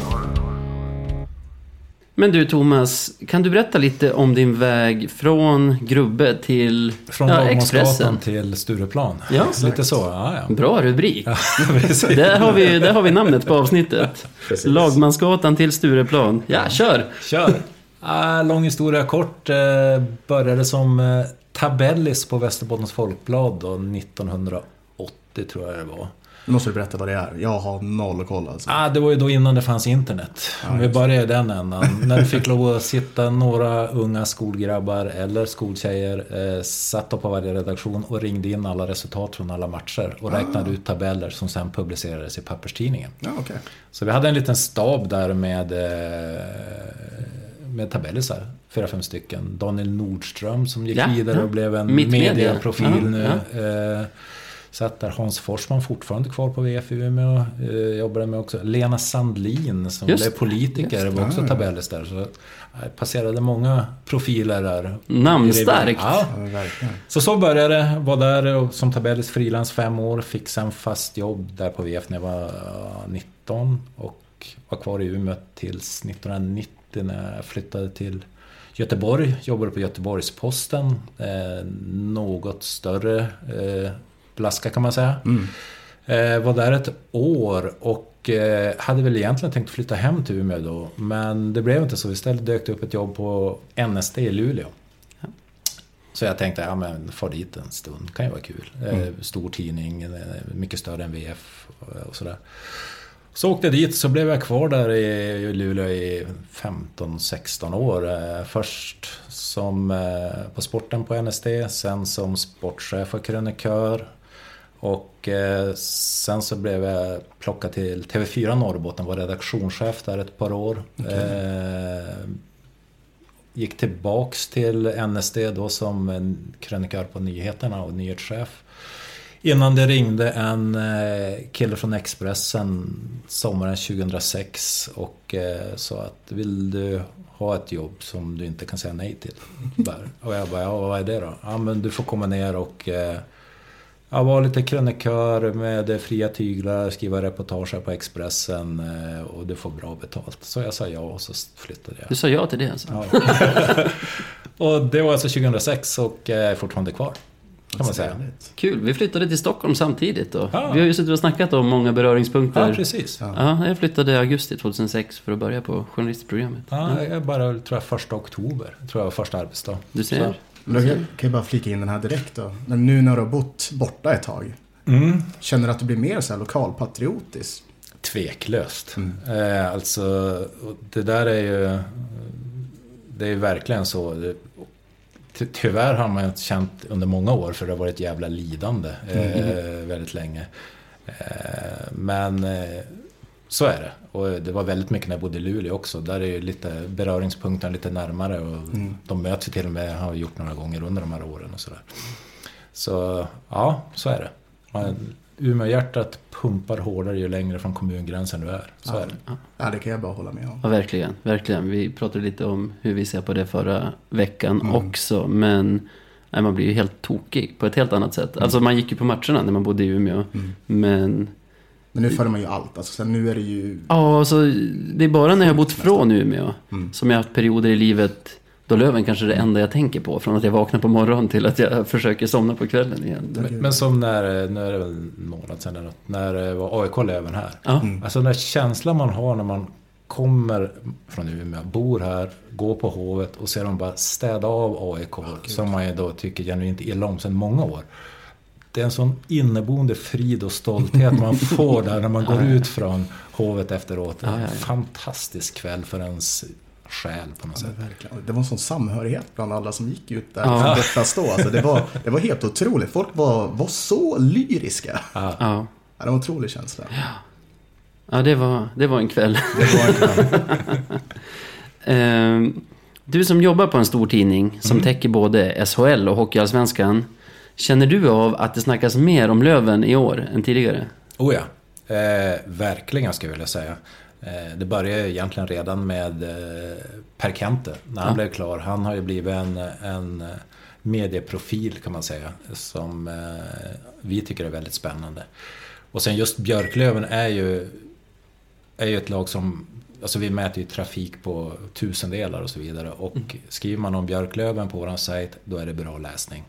A: Men du Thomas, kan du berätta lite om din väg från Grubbe till
C: Från
A: ja, Expressen?
C: till Stureplan.
A: Ja.
C: Lite så, ja, ja.
A: Bra rubrik.
C: ja. <laughs>
A: Där har, vi, där har vi namnet på avsnittet. <laughs>
B: Precis.
A: Lagmansgatan till Stureplan. Ja, kör!
C: Kör! Ah, lång historia kort. Eh, började som eh, tabellis på Västerbottens Folkblad då, 1980 tror jag det var.
B: Nu måste du berätta vad det är. Jag har noll koll alltså.
C: Ah, det var ju då innan det fanns internet. Om vi börjar i den ändan. När det fick lov att sitta några unga skolgrabbar eller skoltjejer eh, satt på varje redaktion och ringde in alla resultat från alla matcher och räknade ut tabeller som sen publicerades i papperstidningen.
B: Ja, okej.
C: Så vi hade en liten stab där med eh, med tabellisar. Fyra, fem stycken. Daniel Nordström som gick
A: Ja,
C: vidare
A: ja.
C: och blev en
A: Mittmedia.
C: mediaprofil
A: Ja,
C: nu.
A: ja.
C: Eh, Satt där Hans Forsman fortfarande kvar på VF i Umeå. Eh, jobbade med också Lena Sandlin som
A: Just
C: blev politiker.
A: just
C: var också tabellis där. Så jag passerade många profiler där.
A: Namnstarkt.
C: Ja, så så började det. Var där som tabellis frilans fem år. Fick sen fast jobb där på VF när jag var eh, 19. Och var kvar i Umeå tills 1990 när jag flyttade till Göteborg. Jobbade på Göteborgs-Posten. Eh, något större eh, blaska kan man säga.
B: Mm.
C: Eh, var där ett år och eh, hade väl egentligen tänkt flytta hem till Umeå då. Men det blev inte så. Istället dök det upp ett jobb på NSD i Luleå. Så jag tänkte, ja men far dit en stund, kan ju vara kul. Eh, stor tidning, eh, mycket större än VF och- och sådär. Så åkte jag dit, så blev jag kvar där i Luleå i 15-16 år. Eh, Först som eh, på sporten på NSD, sen som sportchef och krönikör. Och eh, sen så blev jag plockad till TV4 Norrbotten, var redaktionschef där ett par år. Eh, gick tillbaks till NSD då som krönikör på nyheterna och nyhetschef. Innan det ringde en eh, kille från Expressen sommaren 2006 och eh, sa att vill du ha ett jobb som du inte kan säga nej till? <laughs> Och jag bara, ja vad är det då? Ja men du får komma ner och eh, ja, vara lite krönikör med fria tyglar, skriva reportage på Expressen eh, och du får bra betalt. Så jag sa ja och så flyttade jag.
A: Du sa ja till det alltså?
C: Ja. <laughs> och det var alltså 2006 och jag är fortfarande kvar. Kan man säga.
A: Kul, vi flyttade till Stockholm samtidigt då.
C: Ja.
A: Vi har ju suttit och snackat om många beröringspunkter.
C: Ja, precis.
A: Ja, jag flyttade i augusti 2006 för att börja på journalistprogrammet.
C: Ja, jag bara, tror jag, första oktober. Tror jag var första arbetsdag.
A: Du ser.
C: Så.
B: Då kan jag bara flika in den här direkt då. Men nu när du har bott borta ett tag.
C: Mm.
B: Känner du att du blir mer så här lokalpatriotisk?
C: Tveklöst. Eh, alltså, det där är ju... Det är ju verkligen så. Tyvärr har man känt under många år för det har varit ett jävla lidande eh, väldigt länge. Eh, men eh, så är det. Och det var väldigt mycket när jag bodde i Luleå också. Där är ju lite beröringspunkterna lite närmare. Och De möts ju till och med, har vi gjort några gånger under de här åren och sådär. Så ja, så är det. Man, Umeå-hjärtat pumpar hårdare ju längre från kommungränsen du är. Så är det.
B: Ja, det kan jag bara hålla med om.
A: Ja, verkligen. Verkligen. Vi pratade lite om hur vi ser på det förra veckan
B: Mm.
A: också. Men nej, man blir ju helt tokig på ett helt annat sätt. Alltså man gick ju på matcherna när man bodde i Umeå.
B: Mm.
A: Men
B: Men nu följer man ju allt. Alltså, sen nu är det ju...
A: ja, alltså, det är bara när jag har bott från Umeå
B: Mm.
A: som jag har haft perioder i livet då Löven kanske är det enda jag tänker på. Från att jag vaknar på morgonen till att jag försöker somna på kvällen igen.
C: Men, men som när, nu är det väl en månad sedan eller något, när var AIK Löven här.
A: Ja,
C: Alltså den där känslan man har när man kommer från Umeå, bor här, går på Hovet och ser dem bara städa av AIK. som man ju då tycker genuint illa om sedan många år. Det är en sån inneboende frid och stolthet man får där när man <laughs> går ut från Hovet efteråt.
A: Ja, ja, ja.
C: En fantastisk kväll för ens själ på något
B: Ja,
C: sätt.
B: verkligen. Det var en sån samhörighet bland alla som gick ut där
A: Ja.
B: ja. detta stå. Alltså, det, var, det var helt otroligt. Folk var, var så lyriska.
C: Ja.
A: ja.
B: Ja, det var en otrolig känsla.
A: ja det, var, det var en kväll. <laughs>
B: Det var en kväll. <laughs>
A: Ehm, Du som jobbar på en stor tidning som
C: Mm.
A: täcker både SHL och Hockeyallsvenskan. Känner du av att det snackas mer om Löven i år än tidigare?
C: Oh ja, eh, verkligen skulle jag vilja säga. Eh, det började ju egentligen redan med eh, Per Kente när han
A: Ja.
C: blev klar. Han har ju blivit en, en medieprofil kan man säga. Som eh, vi tycker är väldigt spännande. Och sen just Björklöven är ju, är ju ett lag som Alltså vi mäter ju trafik på tusendelar och så vidare. Och skriver man om Björklöven på vår sajt, då är det bra läsning.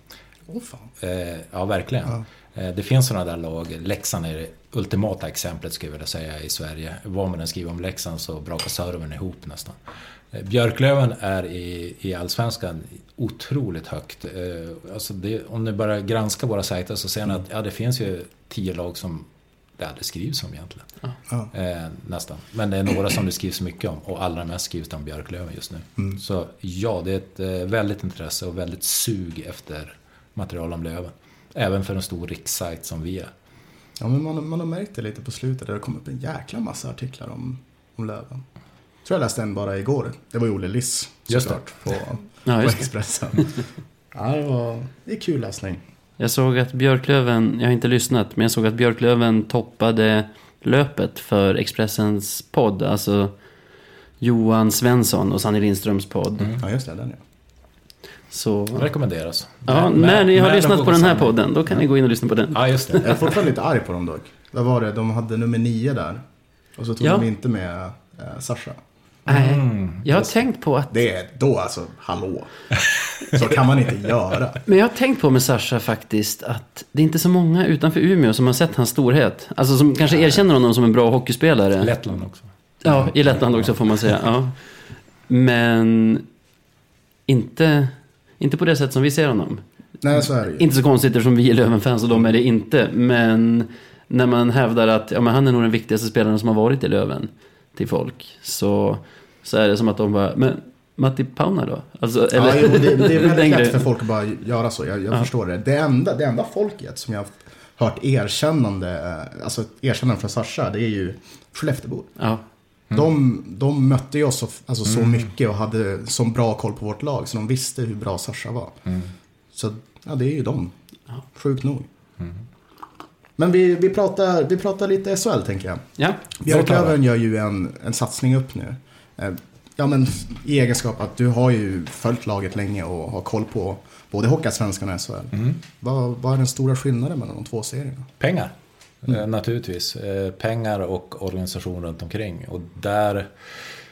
B: Fan.
C: Eh, ja, verkligen.
B: Ja.
C: Eh, det finns sådana där lag. Leksand är det ultimata exemplet skulle jag vilja säga i Sverige. Vad man än skriver om Leksand så brakar servern ihop nästan. Eh, Björklöven är i, i Allsvenskan otroligt högt. Eh, alltså det, om ni bara granskar våra sajter så ser ni att ja, det finns ju tio lag som det aldrig skrivs om egentligen.
B: Ja.
C: Eh, nästan. Men det är några som det skrivs mycket om och allra mest skrivs det om Björklöven just nu.
B: Mm.
C: Så ja, det är ett eh, väldigt intresse och väldigt sug efter material om Löven. Även för en stor rikssajt som vi är.
B: Ja, men man, man har märkt det lite på slutet. där Det har kommit upp en jäkla massa artiklar om, om Löven. tror jag läste en bara igår. Det var ju Olle Liss såklart, på, <laughs>
A: Ja,
B: på. Expressen. ja, det var det är kul läsning.
A: Jag såg att Björklöven, jag har inte lyssnat, men jag såg att Björklöven toppade löpet för Expressens podd. Alltså Johan Svensson och Sanny Lindströms podd.
C: Mm.
B: Ja, just det. Den ja.
A: Så
C: Rekommenderas.
A: ja,
C: Men-
A: när ni har
C: men-
A: lyssnat på den här podden, då kan ni gå in och lyssna på den.
C: Ja, just det.
B: Jag är fortfarande lite arg på dem dock. Vad var det? De hade nummer nio där. Och så tog
A: Ja.
B: de inte med eh, Sasha.
A: Nej,
C: Mm.
A: jag har tänkt på att
B: Det är då alltså, hallå. Så kan man inte göra.
A: Men jag har tänkt på med Sasha faktiskt att det är inte så många utanför Umeå som har sett hans storhet. Alltså som kanske erkänner honom som en bra hockeyspelare.
C: Lettland också.
A: Ja, i Lettland också får man säga. Ja. Men inte, inte på det sätt som vi ser honom.
B: Nej, så är det ju.
A: Inte så konstigt eftersom vi är Löven-fans och de är det inte. Men när man hävdar att ja, men han är nog den viktigaste spelaren som har varit i Löven till folk. Så, så är det som att de bara, men Matti Pauna då? Alltså,
B: Ja, jo, det, det är väldigt <laughs> lätt för folk att bara göra så. Jag, jag förstår det. Det enda, det enda folket som jag har hört erkännande, eh, alltså erkännande från Sasha, det är ju Skelleftebor.
A: Ja,
B: De, de mötte ju oss så, alltså, så mycket och hade så bra koll på vårt lag. Så de visste hur bra Sasha var. Så ja, det är ju de. Sjukt nog. Men vi, vi, pratar, vi pratar lite SHL tänker jag.
A: ja.
B: Björklöven gör ju en, en satsning upp nu. Eh, Ja men i egenskap att du har ju följt laget länge och har koll på både Hockeyallsvenskan och SHL. Vad, vad är den stora skillnaden mellan de två serierna?
C: Pengar. Mm. naturligtvis. Eh, pengar och organisation runt omkring. Och där...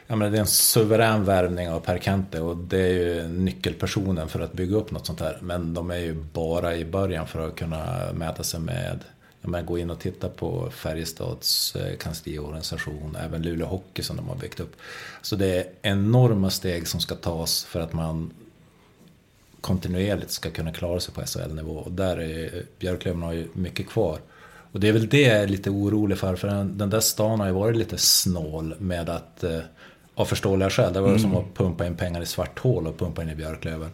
C: ja, men det är en suverän värvning av Per Kente och det är ju nyckelpersonen för att bygga upp något sånt här. Men de är ju bara i början för att kunna mäta sig med jag gå in och titta på Färjestads eh, kansliorganisation, även Luleå Hockey som de har byggt upp. Så det är enorma steg som ska tas för att man kontinuerligt ska kunna klara sig på SHL-nivå. Och där är Björklöven har ju mycket kvar. Och det är väl det jag är lite orolig för, för den, den där stan har ju varit lite snål med att eh, av förståeliga skäl. Det var som att pumpa in pengar i svart hål och pumpa in i Björklöven.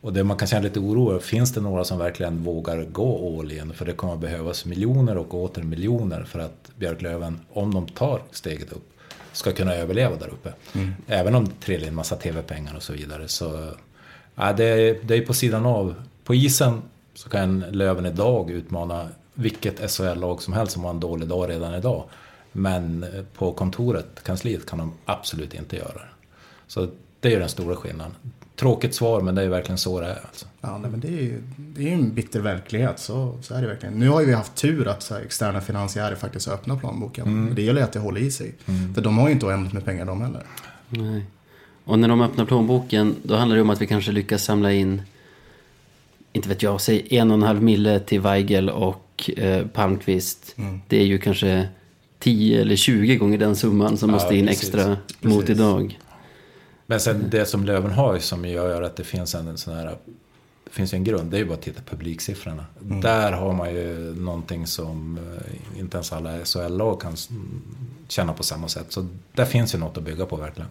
C: Och det man kan känna lite oro över, finns det några som verkligen vågar gå all in? För det kommer att behövas miljoner och åter miljoner för att Björklöven, om de tar steget upp, ska kunna överleva där uppe. Även om det trillar in massa tv-pengar och så vidare. Så ja, det, är, det är på sidan av. På isen så kan Löven idag utmana vilket SHL-lag som helst som har en dålig dag redan idag. Men på kontoret, kansliet, kan de absolut inte göra det. Så det är den stora skillnaden. Tråkigt svar, men det är verkligen så det är. Alltså.
B: Ja, nej, men det är ju det är en bitter verklighet. Så, så är det verkligen. Nu har ju vi haft tur att så här, externa finansiärer faktiskt har öppnat plånboken. Men Det gäller ju att det håller i sig. För de har ju inte oändligt med pengar de heller.
A: Nej. Och när de öppnar plånboken, då handlar det om att vi kanske lyckas samla in, inte vet jag, säg en och en halv mille till Weigel och eh, Palmqvist. Det är ju kanske 10 eller 20 gånger den summan som
C: Ja,
A: måste in
C: precis.
A: extra mot
B: Precis.
A: idag.
C: Men sen det som Löven har som gör att det finns en sån här det finns ju en grund, det är ju bara att titta på publiksiffrorna. Där har man ju någonting som eh, inte ens alla SHL-lag kan känna på samma sätt. Så där finns ju något att bygga på verkligen.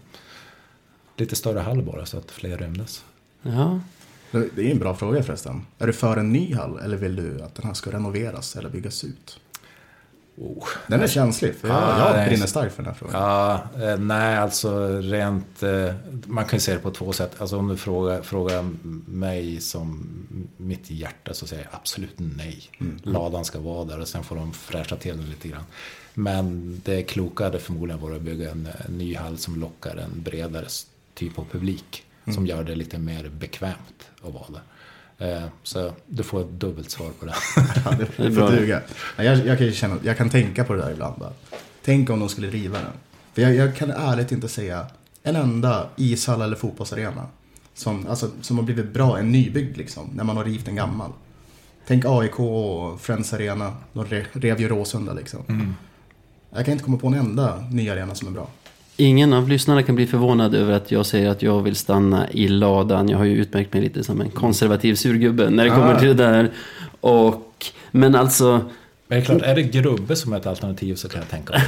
C: Lite större hall bara så att fler rymdes.
A: Ja,
B: Det är en bra fråga förresten. Är du för en ny hall eller vill du att den här ska renoveras eller byggas ut?
C: Oh.
B: Den är känslig, för jag,
C: Ah,
B: jag brinner starkt för den här frågan.
C: Ja, eh, nej alltså rent... Eh, man kan ju se det på två sätt. Alltså om du frågar, frågar mig som mitt hjärta så säger jag absolut nej. Ladan ska vara där och sen får de fräscha till den lite grann. Men det kloka hade förmodligen varit att bygga en, en ny hall som lockar en bredare typ av publik. Som gör det lite mer bekvämt att vara där. Eh, så du får ett dubbelt svar på det. <laughs>
B: Ja, det, får duga. Ja, Jag, jag, kan ju känna, jag kan tänka på det där ibland. Bara. Tänk om de skulle riva den. För jag, jag kan ärligt inte säga en enda ishall eller fotbollsarena som, alltså, som har blivit bra, en nybyggd liksom, när man har rivit en gammal. Tänk AIK och Friends Arena, de re, rev ju Råsunda liksom. Jag kan inte komma på en enda ny arena som är bra.
A: Ingen av lyssnarna kan bli förvånad över att jag säger att jag vill stanna i ladan. Jag har ju utmärkt mig lite som en konservativ surgubbe när det kommer
B: Ah.
A: till det där. Och, men alltså,
C: Men det är klart, är det Grubbe som är ett alternativ så kan jag tänka mig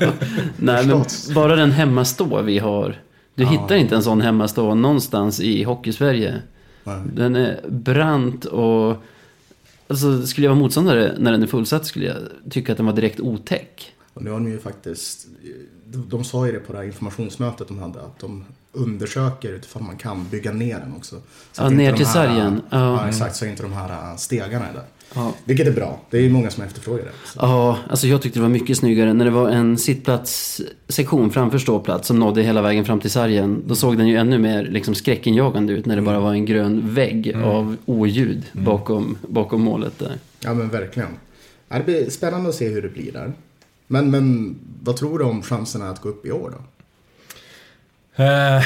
C: det. <laughs>
A: Nej, men bara den hemmastå vi har. Du hittar inte en sån hemmastå någonstans i Hockeysverige.
B: Nej.
A: Den är brant och... Alltså, skulle jag vara motståndare när den är fullsatt skulle jag tycka att den var direkt otäck.
B: Och nu har de ju faktiskt, de, de sa ju det på det här informationsmötet de hade, att de undersöker utifrån man kan bygga ner den också. Så
A: Ja, ner till
B: här-
A: sargen. Ja.
B: Ja, exakt. Så inte de här stegarna är där.
A: Ja.
B: Vilket är bra. Det är ju många som efterfrågar det. Så.
A: Ja, alltså jag tyckte det var mycket snyggare. När det var en sittplatssektion framför ståplats som nådde hela vägen fram till sargen. Då såg den ju ännu mer liksom skräckinjagande ut när det bara var en grön vägg av oljud bakom, bakom målet där.
B: Ja men verkligen. Det blir spännande att se hur det blir där. Men, men vad tror du om chanserna att gå upp i år då?
C: Eh,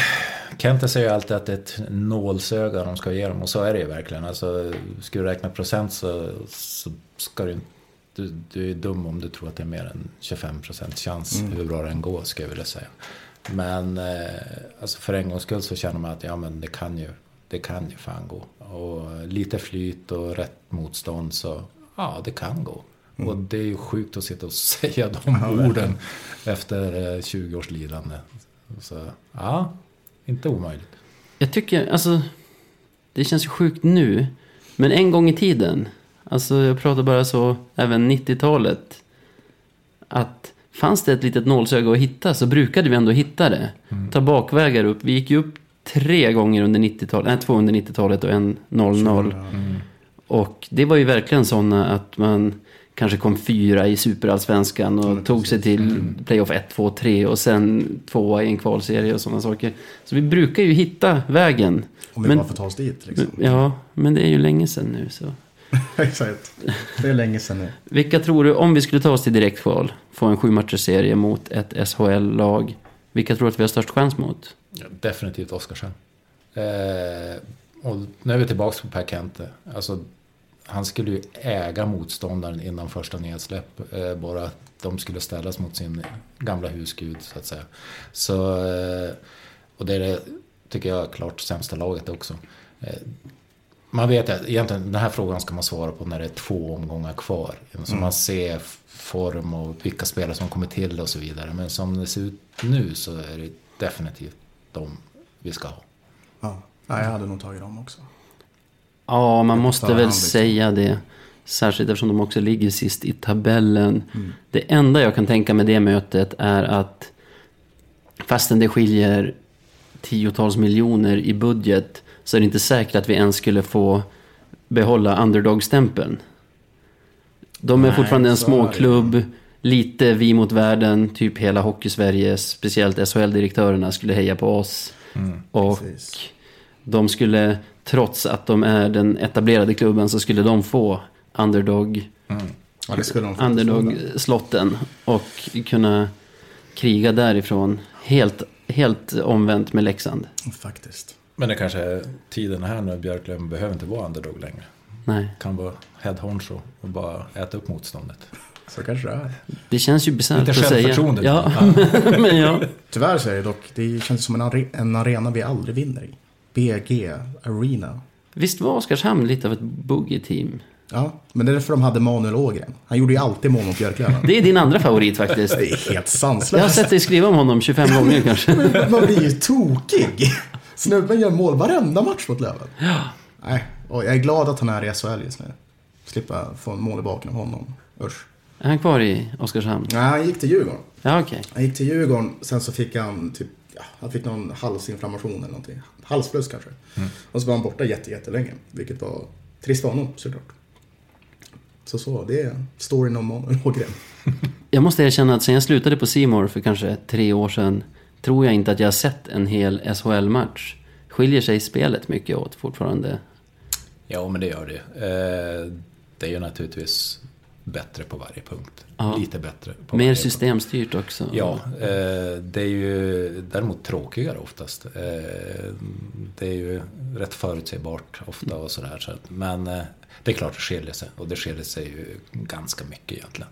C: Kente säger ju alltid att det är ett nålsöga de ska ge dem och så är det ju verkligen. Alltså, ska du räkna procent så, så ska du inte... Du, du är dum om du tror att det är mer än 25% chans hur bra det än går, ska jag vilja säga. Men eh, alltså för en gångs skull så känner man att ja, men det, kan ju, det kan ju fan gå. Och lite flyt och rätt motstånd så ja, det kan gå. Och det är ju sjukt att sitta och <laughs> säga de orden efter eh, 20 års lidande. Så ja, inte omöjligt.
A: Jag tycker, alltså, det känns ju sjukt nu. Men en gång i tiden, alltså jag pratar bara så, även 90-talet. Att fanns det ett litet nålsöga att hitta så brukade vi ändå hitta det. Ta bakvägar upp. Vi gick ju upp tre gånger under 90-talet, nej två under 90-talet och en 00. Och det var ju verkligen sådana att man kanske kom fyra i superallsvenskan och tog sig till playoff 1, 2, 3 och sen tvåa i en kvalserie och sådana saker. Så vi brukar ju hitta vägen.
B: Om vi
A: Men-
B: bara får ta oss dit liksom.
A: Ja, men det är ju länge sedan nu så. <laughs>
B: Exakt. Det är länge sedan nu.
A: Vilka tror du, om vi skulle ta oss till direktkval, få en sju serie mot ett SHL-lag, vilka tror du att vi har störst chans mot?
C: Ja, definitivt Oskarshamn. Eh, och nu är vi tillbaka på Per Kente. Alltså, han skulle ju äga motståndaren innan första nedsläpp. Eh, bara att de skulle ställas mot sin gamla husgud så att säga. Så, eh, och det är det, tycker jag, klart sämsta laget också. Eh, man vet att egentligen den här frågan ska man svara på när det är två omgångar kvar. Så man ser form och vilka spelare som kommer till och så vidare. Men som det ser ut nu så är det definitivt de vi ska ha.
B: Ja. ja, jag hade nog tagit dem också.
A: Ja, man måste väl
B: liksom.
A: säga det. Särskilt eftersom de också ligger sist i tabellen.
B: Mm.
A: Det enda jag kan tänka med det mötet är att fastän det skiljer tiotals miljoner i budget så är det inte säkert att vi ens skulle få behålla underdog-stämpeln. De är
B: Nej,
A: fortfarande en småklubb. Lite vi mot världen, typ hela Hockeysverige, speciellt SHL-direktörerna skulle heja på oss. Och
B: Precis.
A: de skulle, trots att de är den etablerade klubben, så skulle de få underdog,
B: Ja, det skulle de faktiskt få.
A: underdog-slotten och kunna kriga därifrån. Helt, helt omvänt med Leksand.
B: Faktiskt.
C: Men det kanske är tiden här nu. Björklöven behöver inte vara underdog längre.
A: Nej,
C: Kan vara head honcho och bara äta upp motståndet.
B: Så kanske det är.
A: det känns ju bisarrt att säga.
C: självförtroende.
A: Ja, <laughs> men ja.
B: Tyvärr så är det dock, det känns som en, are- en arena vi aldrig vinner i. BG Arena.
A: Visst var Oskarshamn lite av ett boogie-team?
B: Ja, men det är därför de hade Manuel Ågren. Han gjorde ju alltid mål mot Björklöven.
A: Det är din andra favorit faktiskt.
B: Det är helt
A: Jag har
B: sanslöst.
A: sett dig skriva om honom 25 gånger <laughs> kanske.
B: Man blir ju tokig. Snubben gör mål varenda match mot Löven. Nej, och jag är glad att han är i SHL just nu. Slippa få en mål i baken av honom. Usch.
A: Är han kvar i Oskarshamn?
B: Nej, han gick till Djurgården.
A: Ja, okej.
B: Han gick till Djurgården, sen så fick han typ, ja, han fick någon halsinflammation eller någonting. Halsfluss kanske. Och så var han borta jätte, jättelänge. Vilket var trist för honom såklart. Så så, det är storyn om Ågren. <laughs>
A: Jag måste erkänna att sen jag slutade på Simor för kanske tre år sedan tror jag inte att jag har sett en hel SHL-match. Skiljer sig spelet mycket åt fortfarande?
C: Ja, men det gör det. Eh, det är ju naturligtvis bättre på varje punkt.
A: Ja.
C: Lite bättre. På
A: Mer
C: varje punkt.
A: systemstyrt också?
C: Ja, eh, det är ju däremot tråkigare oftast. Eh, det är ju rätt förutsägbart ofta och sådär. Så att, men eh, det är klart det skiljer sig. Och det skiljer sig ju ganska mycket egentligen.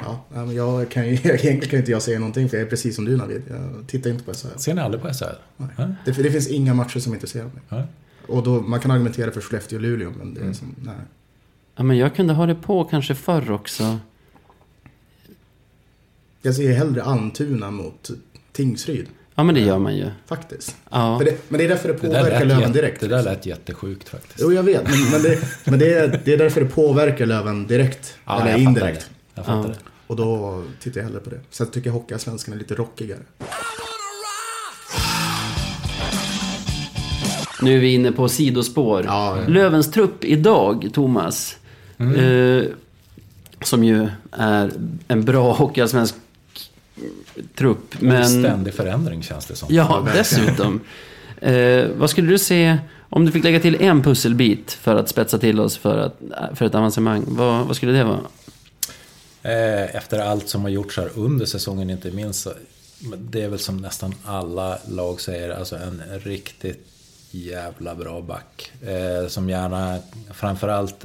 B: Ja, jag kan ju, <laughs> egentligen kan inte jag säga någonting för jag är precis som du Navid. Jag tittar inte på SHL.
C: Ser ni aldrig på SHL?
B: Nej. Det, det finns inga matcher som intresserar mig.
C: Nej.
B: Och då, man kan argumentera för Skellefteå och Luleå, men det är som, nej.
A: Ja, men jag kunde ha det på kanske förr också.
B: Jag ser hellre Almtuna mot Tingsryd,
A: Ja, men det gör man ju.
B: faktiskt.
A: Ja.
B: För det, men det är därför det påverkar Löven direkt.
C: det där
B: liksom.
C: lät jättesjukt faktiskt.
B: Jo, jag vet. Men, men, det, men det, är, det är därför det påverkar Löven direkt.
C: Ja,
B: eller
C: jag fattar
B: indirekt.
C: Jag fattar
A: Ja.
C: det.
B: Och då tittar jag hellre på det. Sen tycker jag Hockeyallsvenskan är lite rockigare.
A: Nu är vi inne på sidospår.
B: Ja, ja.
A: Lövens trupp idag, Thomas. Eh, som ju är en bra hockeyallsvensk trupp.
C: Men...
A: Men,
C: Ständig förändring känns det som.
A: ja, dessutom. Eh, vad skulle du se om du fick lägga till en pusselbit för att spetsa till oss för, att, för ett avancemang? Vad, vad skulle det vara?
C: Eh, Efter allt som har gjorts här under säsongen inte minst. Det är väl som nästan alla lag säger, alltså en riktigt jävla bra back. Eh, som gärna, framförallt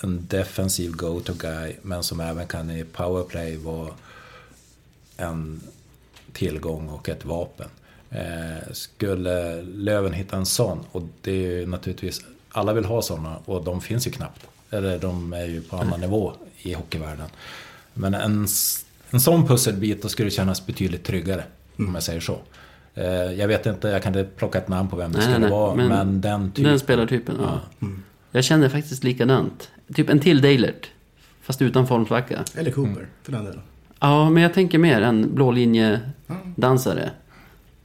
C: en defensiv go-to-guy, men som även kan i powerplay vara en tillgång och ett vapen. Eh, skulle Löven hitta en sån, och det är ju naturligtvis, alla vill ha såna och de finns ju knappt. Eller de är ju på annan nivå i hockeyvärlden. Men en, en sån pusselbit, då skulle det kännas betydligt tryggare, om jag säger så. Eh, jag vet inte, jag kan inte plocka ett namn på vem det
A: Nej,
C: skulle
A: nej,
C: vara,
A: men
C: men, den typen.
A: Den spelartypen, ja. Jag känner faktiskt likadant. Typ en till Deilert. Fast utan formsvacka.
B: Eller Cooper, för den delen.
A: Ja, men jag tänker mer en blå linje-dansare.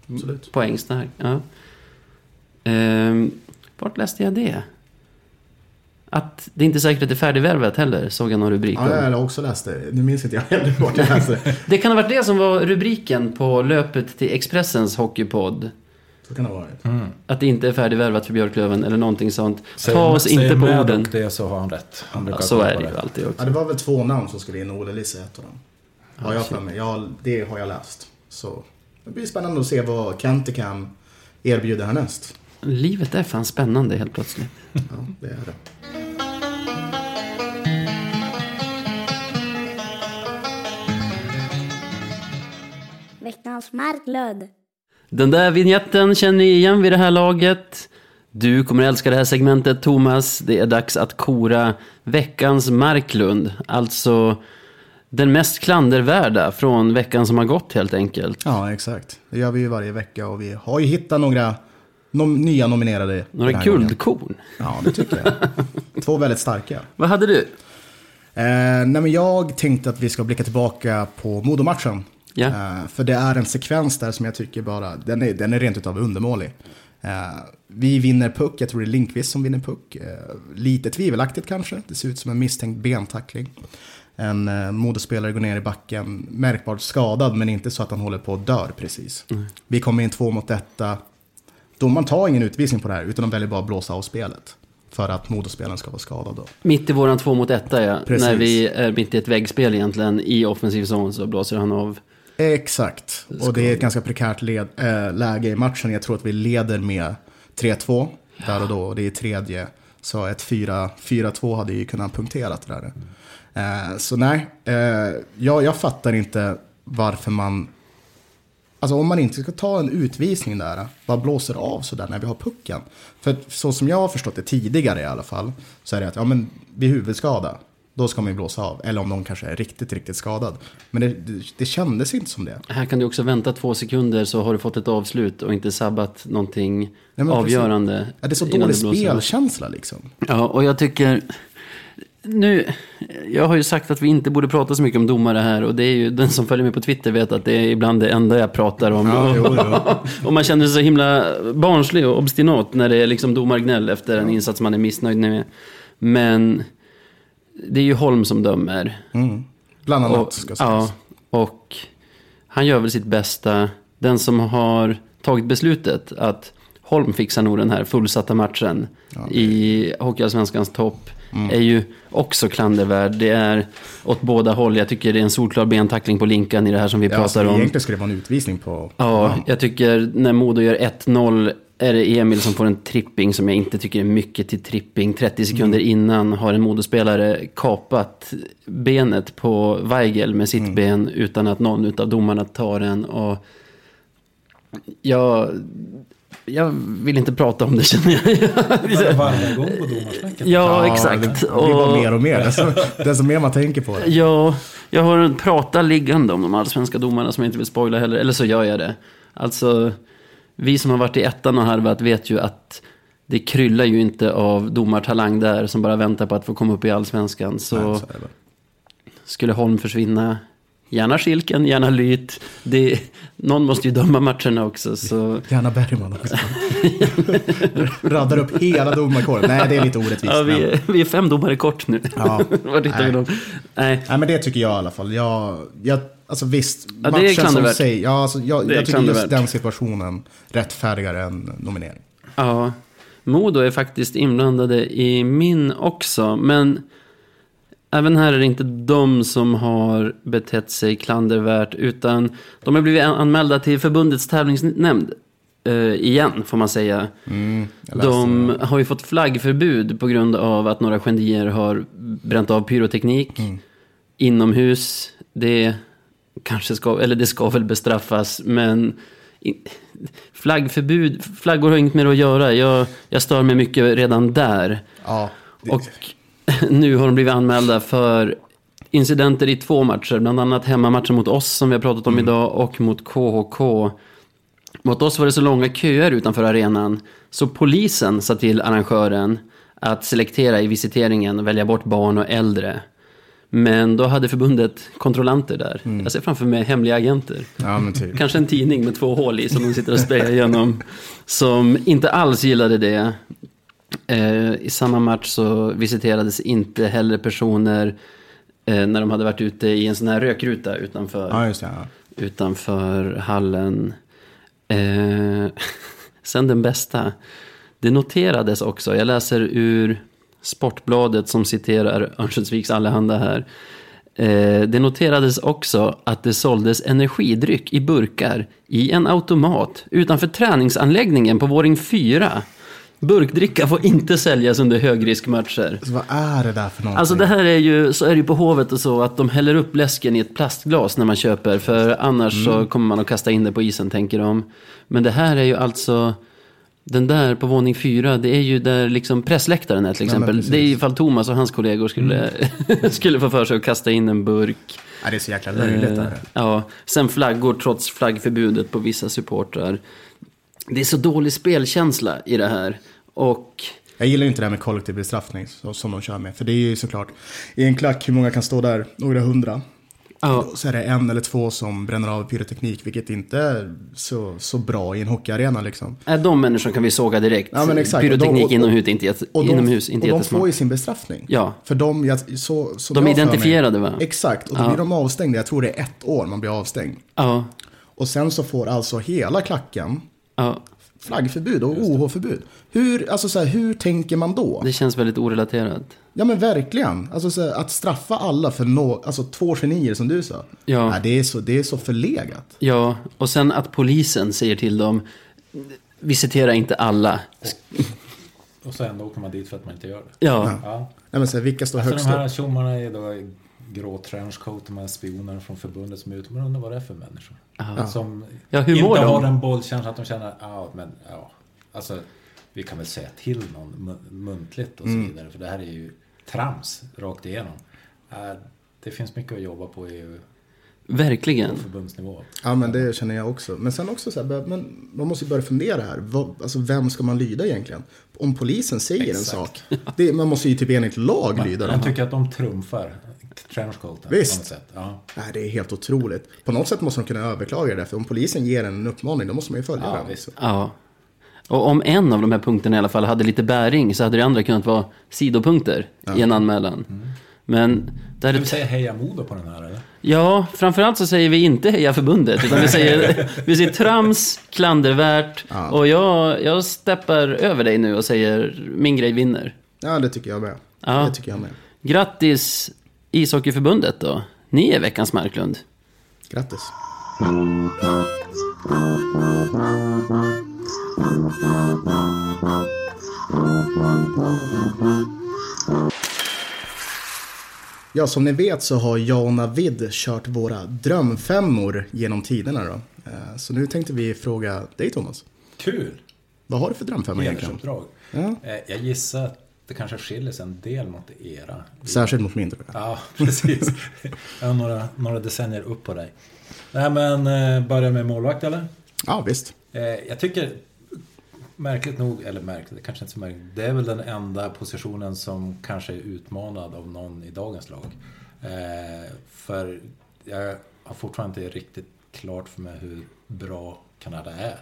B: Absolut.
A: Poängstark. Ja. Ehm, vart läste jag det? Att det inte är säkert att det är färdigvärvat heller, såg jag någon rubrik om.
B: Ja, jag har också läst det. Nu minns inte jag heller vart jag läste. <laughs>
A: Det kan ha varit det som var rubriken på löpet till Expressens hockeypodd.
B: Så kan det ha varit.
C: Mm.
A: Att det inte är färdigvärvat för Björklöven eller någonting sånt.
C: Säger-
A: Ta oss inte på orden.
C: det så har han rätt. Han
A: Ja, så är det ju alltid
B: Ja,
A: också.
B: det var väl två namn som skulle in och Olle Lisse är ett av dem. Har jag för mig. Jag, det har jag läst. Så det blir spännande att se vad Kente kan erbjuda härnäst.
A: Livet är fan spännande helt plötsligt.
B: Ja, det är det.
E: Veckans Marklund.
A: Den där vignetten känner ni igen vid det här laget. Du kommer älska det här segmentet Thomas. Det är dags att kora veckans Marklund. Alltså den mest klandervärda från veckan som har gått helt enkelt.
B: Ja, exakt. Det gör vi ju varje vecka och vi har ju hittat några nom- nya nominerade.
A: Några
B: gången.
A: guldkorn.
B: Ja, det tycker jag. Två väldigt starka. <laughs>
A: Vad hade du?
B: Eh, nej, men jag tänkte att vi ska blicka tillbaka på Modomatchen.
A: Ja.
B: Eh, för det är en sekvens där som jag tycker bara, den är, den är rent utav undermålig. Eh, vi vinner puck, jag tror det är Linkvist som vinner puck. Eh, lite tvivelaktigt kanske, det ser ut som en misstänkt bentackling. En eh, modespelare går ner i backen, märkbart skadad men inte så att han håller på att dör precis. Vi kommer in två mot detta. Domaren tar ingen utvisning på det här utan de väljer bara att blåsa av spelet. För att modospelaren ska vara skadad då.
A: Mitt i våran två mot etta ja.
B: Precis.
A: När vi är mitt i ett väggspel egentligen i offensiv zon så blåser han av.
B: Exakt. Och det är ett ganska prekärt led, äh, läge i matchen. Jag tror att vi leder med 3-2 där och då. Det är tredje. Så ett 4 4-2 hade ju kunnat punktera det där. Eh, så nej, eh, jag, jag fattar inte varför man... Alltså om man inte ska ta en utvisning där, vad blåser av sådär när vi har pucken? För så som jag har förstått det tidigare i alla fall, så är det att ja, men vid huvudskada, då ska man ju blåsa av. Eller om någon kanske är riktigt, riktigt skadad. Men det, det, kändes inte som det.
A: Här kan du också vänta två sekunder så har du fått ett avslut och inte sabbat någonting
B: men
A: avgörande.
B: Ja, det är så dålig spelkänsla liksom.
A: Ja, och jag tycker... Nu, jag har ju sagt att vi inte borde prata så mycket om domare här och det är ju den som följer mig på Twitter vet att det är ibland det enda jag pratar om.
B: Ja, jo, jo. <laughs>
A: och man känner sig så himla barnslig och obstinat när det är liksom domargnäll efter en insats man är missnöjd med. Men det är ju Holm som dömer.
B: Mm. Bland annat
A: Och,
B: ska
A: ja,
B: sägas.
A: och han gör väl sitt bästa. Den som har tagit beslutet att Holm fixar nog den här fullsatta matchen i Hockeyallsvenskans topp
B: Mm.
A: är ju också klandervärd. Det är åt båda håll. Jag tycker det är en solklar bentackling på Linkan i det här som vi
B: Ja, alltså,
A: pratar om.
B: Egentligen skulle det vara en utvisning på...
A: Ja, jag tycker när Modo gör 1-0 är det Emil som får en tripping som jag inte tycker är mycket till tripping. 30 sekunder innan har en Modospelare kapat benet på Weigel med sitt ben utan att någon av domarna tar den. Och jag, jag vill inte prata om det känner jag.
C: Varje gång på domarsnacket.
A: Ja, exakt.
B: Det, det blir bara
A: Och-
B: mer och mer. Desto, desto mer man tänker på det.
A: Ja, jag har en prata liggande om de allsvenska domarna som jag inte vill spoila heller. Eller så gör jag det. Alltså, vi som har varit i ettan och harvat vet ju att det kryllar ju inte av domartalang där som bara väntar på att få komma upp i allsvenskan. Så,
B: Nej, så
A: skulle Holm försvinna, gärna Schilken, gärna Lyt. Det, någon måste ju döma matcherna också. Så. <laughs>
B: Gärna Bergman också. <laughs> Raddar upp hela domarkåren. Nej, det är lite orättvist.
A: Ja, vi, är, vi är fem domare kort nu.
B: Ja. <laughs>
A: Var hittar vi
B: Nej.
A: dem? Nej,
B: Nej, men det tycker jag i alla fall. Jag, jag, alltså visst,
A: Ja,
B: matchen som säger, ja, alltså, jag, jag tycker just den situationen rättfärdigar en nominering.
A: Ja, Modo är faktiskt inblandade i min också, men även här är det inte de som har betett sig klandervärt, utan de har blivit an- anmälda till förbundets tävlingsnämnd. eh, igen, får man säga.
B: Mm,
A: De har ju fått flaggförbud på grund av att några genier har bränt av pyroteknik
B: Mm.
A: inomhus. Det kanske ska, eller det ska väl bestraffas, men flaggförbud, flaggor har inget med det att göra. Jag, jag stör mig mycket redan där.
B: Ja, det,
A: Och <laughs> nu har de blivit anmälda för incidenter i två matcher. Bland annat hemmamatchen mot oss som vi har pratat om
B: Mm.
A: idag och mot KHK. Mot oss var det så långa köer utanför arenan. Så polisen sa till arrangören att selektera i visiteringen och välja bort barn och äldre. Men då hade förbundet kontrollanter där.
B: Mm.
A: Jag ser framför mig hemliga agenter.
B: ja, men typ.
A: Kanske en tidning med två hål i som de sitter och sprayar igenom. Som inte alls gillade det. Eh, I samma match så visiterades inte heller personer eh, när de hade varit ute i en sån här rökruta utanför,
B: Ja, det. Ja.
A: utanför hallen. Eh, <laughs> sen den bästa. Det noterades också, jag läser ur Sportbladet som citerar Örnsköldsviks Allehanda här. Eh, det noterades också att det såldes energidryck i burkar i en automat utanför träningsanläggningen på Våring 4. Burkdricka får inte säljas under högriskmatcher.
B: Så vad är det där för någonting?
A: Alltså det här är ju, så är det ju på Hovet och så att de häller upp läsken i ett plastglas när man köper. För annars så kommer man att kasta in det på isen tänker de. Men det här är ju alltså, den där på våning fyra, det är ju där liksom pressläktaren är till exempel.
B: precis.
A: det är ifall Thomas och hans kollegor skulle, <laughs> skulle få för sig att kasta in en burk.
B: Ja, det är så jäkla löjligt.
A: Eh. Ja, sen flaggor trots flaggförbudet på vissa supportrar. Det är så dålig spelkänsla i det här. Och
B: Jag gillar ju inte det här med kollektiv bestraffning som de kör med. För det är ju såklart, i en klack, hur många kan stå där? Några hundra.
A: Ja,
B: Så är det en eller två som bränner av pyroteknik, vilket inte är så, så bra i en hockeyarena liksom.
A: är de människorna kan vi såga direkt.
B: Ja, men exakt.
A: Pyroteknik
B: Och de- och-
A: inomhus, inte, jätte,
B: Och de,
A: inomhus, inte
B: och de
A: jättesmart.
B: får ju sin bestraffning.
A: Ja.
B: För de, jag, så, så
A: De är
B: mig-
A: identifierade, va?
B: Exakt, och då
A: Ja.
B: blir de avstängda. Jag tror det är ett år man blir avstängd.
A: Ja,
B: Och sen så får alltså hela klacken
A: ja,
B: flaggförbud och OH-förbud. Hur, alltså så här, hur tänker man då?
A: det känns väldigt orelaterat.
B: Ja men verkligen. Alltså så här, att straffa alla för no, alltså, två genier som du sa.
A: Ja.
B: Nej, det, är så, det är så förlegat.
A: Ja, och sen att polisen säger till dem, visitera inte alla.
C: Och så ändå åker man dit för att man inte gör det.
A: Ja,
C: Ja.
B: Nej, men så här, vilka står
C: Alltså
B: högst
C: de här tjommarna är då grå trenchcoat, de här spionerna från förbundet som är ute. Man undrar vad det är för människor. Som
A: Ja, hur
C: inte
A: mår de?
C: har den bollkänslan att de känner, ja men ja. Alltså, vi kan väl säga till någon mun- muntligt och så
B: Mm.
C: vidare. För det här är ju trams rakt igenom. Äh, det finns mycket att jobba på i
A: verkligen.
C: på förbundsnivå.
B: Ja men det känner jag också. Men sen också så här, men man måste ju börja fundera här. Vad, alltså vem ska man lyda egentligen? Om polisen säger en
C: Exakt.
B: sak. Det, man måste ju typ enligt lag lyda
C: Man
B: dem.
C: tycker att de trumfar trenchcoaten
B: Visst.
C: på något sätt. Ja,
B: Nej, det är helt otroligt. På något sätt måste de kunna överklaga det. För om polisen ger en uppmaning, då måste man ju följa
C: ja
B: den.
C: visst.
A: Ja. Och om en av de här punkterna i alla fall hade lite bäring så hade det andra kunnat vara sidopunkter i en anmälan. Men där
C: Du
A: är
C: vill säga heja Modo på den här eller?
A: Ja, framförallt så säger vi inte heja förbundet, utan vi säger, <laughs> vi säger trams, klandervärt,
B: Ja.
A: och jag, jag steppar över dig nu och säger min grej vinner.
B: Ja, det tycker jag med.
A: Ja.
B: Det tycker jag med.
A: Grattis ishockeyförbundet då. Ni är veckans Marklund.
B: Grattis. Ja, som ni vet så har jag och Navid kört våra drömfemmor genom tiderna då. Eh, Så nu tänkte vi fråga dig Thomas.
C: Kul!
B: Vad har du för drömfemma egentligen? Ja.
C: Eh, Jag gissar att det kanske skiljer sig en del mot era.
B: Särskilt mot min tror jag.
C: Ja, <laughs> precis. Jag har några, några decennier upp på dig. Nej men, eh, börja med målvakt eller?
B: Ja, visst.
C: Jag tycker, märkligt nog, eller märkligt, kanske inte så märkligt. Det är väl den enda positionen som kanske är utmanad av någon i dagens lag. Eh, för jag har fortfarande inte riktigt klart för mig hur bra Kanada är.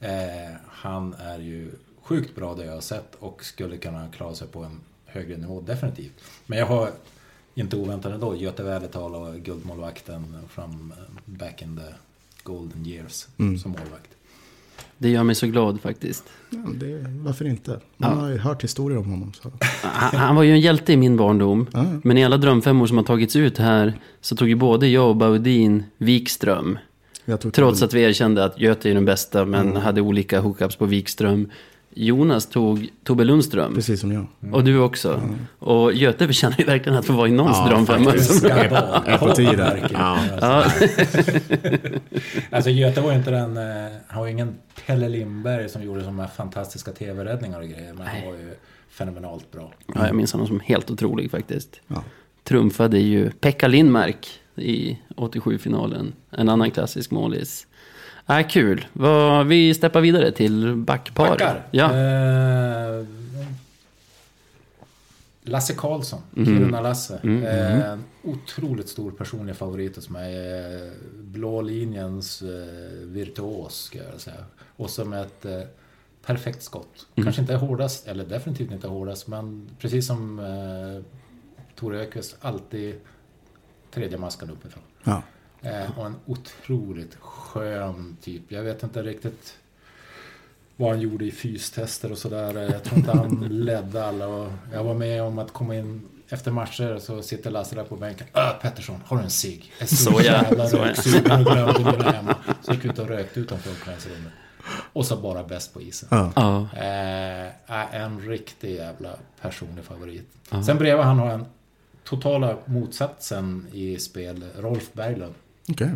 C: Eh, han är ju sjukt bra det jag har sett och skulle kunna klara sig på en högre nivå, definitivt. Men jag har, inte oväntat ändå, Göte Wädertal och guldmålvakten från back in the golden years som målvakt.
A: Det gör mig så glad faktiskt.
B: Ja, det, varför inte? Man har ju hört historier om honom. Så.
A: Han, han var ju en hjälte i min barndom.
B: Ja.
A: Men i alla drömfemmor som har tagits ut här så tog ju både jag och Baudin Wikström. Trots att vi erkände att Göte är den bästa men
B: Mm.
A: hade olika hookups på Wikström. Jonas tog Tobbe Lundström.
B: Precis som jag.
A: Och du också. Och Göte förtjänar ju verkligen att få vara i någons
B: Ja,
A: drömfemma. <laughs>
B: Är på tiden. Ja.
A: Ja.
C: Alltså Göte var ju inte den, eh, han var ju ingen Pelle Lindberg som gjorde de här fantastiska tv-räddningar och grejer. Men han var ju fenomenalt bra.
A: ja, jag minns honom som helt otrolig faktiskt.
B: Ja.
A: Trumfade ju Pekka Lindmark i 87-finalen. En annan klassisk målis. Äh, kul. Vi steppar vidare till backpar.
C: Backar.
A: Ja.
C: Eh, Lasse Karlsson, Kiruna-Lasse. Eh, en otroligt stor personlig favorit hos mig. Eh, blå linjens eh, virtuos, ska jag säga. Och som ett eh, perfekt skott. Kanske inte hårdast, eller definitivt inte hårdast, men precis som eh, Tore Öqvist, alltid tredje maskan uppifrån.
B: Ja.
C: Eh, och en otroligt skön typ. Jag vet inte riktigt vad han gjorde i fystester och sådär. Jag tror inte han <laughs> ledde alla. Och jag var med om att komma in efter matcher så sitter Lasse där på bänken. Äh, Pettersson, har du en cigg?
A: Så
C: jävla
A: så ja.
C: röksugen och glömde mina hemma. Så gick vi ut och rökte utanför omklädningsrummet. Och så bara bäst på isen.
B: Ja.
A: Ja.
C: Eh, en riktig jävla personlig favorit. Sen bredvid han har en totala motsatsen i spel, Rolf Berglund.
B: Okej.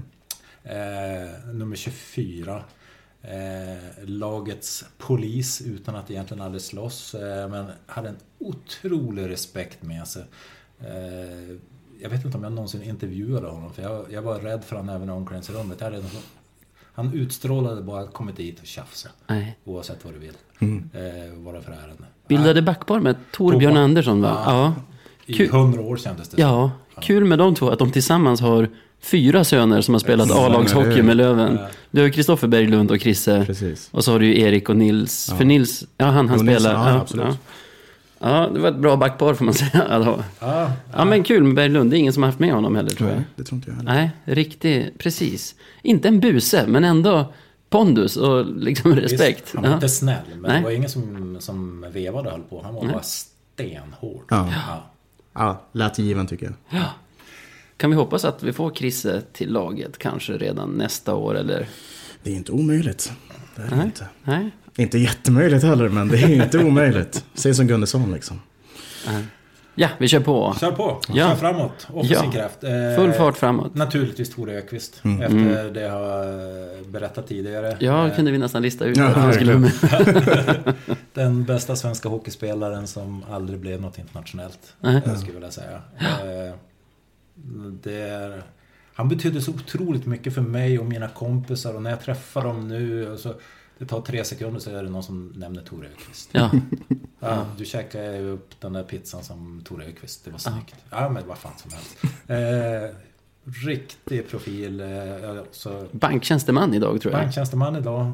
C: Eh, nummer 24. Eh, lagets polis utan att egentligen aldrig slåss. Eh, men hade en otrolig respekt med sig. Eh, jag vet inte om jag någonsin intervjuade honom. För jag, jag var rädd för honom även i omklädningsrummet. Jag hade någon- Han utstrålade bara att kommit dit och tjafsa.
A: Nej.
C: Oavsett vad du vill. Eh, vad det är för ärende.
A: Bildade backpar med Torbjörn. Andersson va? Ja.
C: I
A: Kul.
C: hundra år kändes det.
A: Ja, kul med de två att de tillsammans har fyra söner som har spelat A-lagshockey med Löven. Du har ju Kristoffer Berglund och Chrisse.
B: Precis.
A: Och så har du ju Erik och Nils. För Nils, ja han, han
B: Nils,
A: spelar.
B: ja, absolut.
A: Ja. ja, det var ett bra backpar får man <laughs> säga. Ja,
C: Ja,
A: ja men kul med Berglund. Det är ingen som har haft med honom heller tror jag.
B: Nej, det tror inte jag heller.
A: Nej, riktigt, precis. Inte en buse, men ändå pondus och liksom respekt.
C: Visst, han var
A: Ja.
C: inte snäll, men
A: Nej.
C: det var ingen som, som vevade och höll på. Han var bara stenhård.
B: Ja.
C: Ja.
B: Ja, lät given tycker jag.
A: Kan vi hoppas att vi får Krisse till laget kanske redan nästa år eller?
B: Det är inte omöjligt. Det är
A: Nej.
B: inte.
A: Nej?
B: Inte jättemöjligt heller, men det är inte omöjligt. Säg som Gunnarsson liksom.
A: Ja, vi kör på.
C: Kör på,
A: Ja.
C: kör framåt. Offensiv
A: Ja.
C: kraft. Eh,
A: Full fart framåt.
C: Naturligtvis Tore Öqvist. Efter det jag har berättat tidigare.
A: Ja,
C: Eh,
A: kunde vi nästan lista ut.
B: Ja,
A: att han skulle
B: verkligen. <laughs>
C: Den bästa svenska hockeyspelaren som aldrig blev något internationellt.
A: Nej.
C: Jag skulle vilja säga. Eh, Det är, han betydde så otroligt mycket för mig och mina kompisar. Och när jag träffar dem nu. Så det tar tre sekunder så är det någon som nämner Tore Öqvist.
A: Ja,
C: Ja, du käkade ju upp den där pizzan som Tore Öqvist. Det var snyggt. Ja, men vad fan som helst. Eh, riktig profil. Eh, så
A: banktjänsteman idag tror jag.
C: Banktjänsteman idag.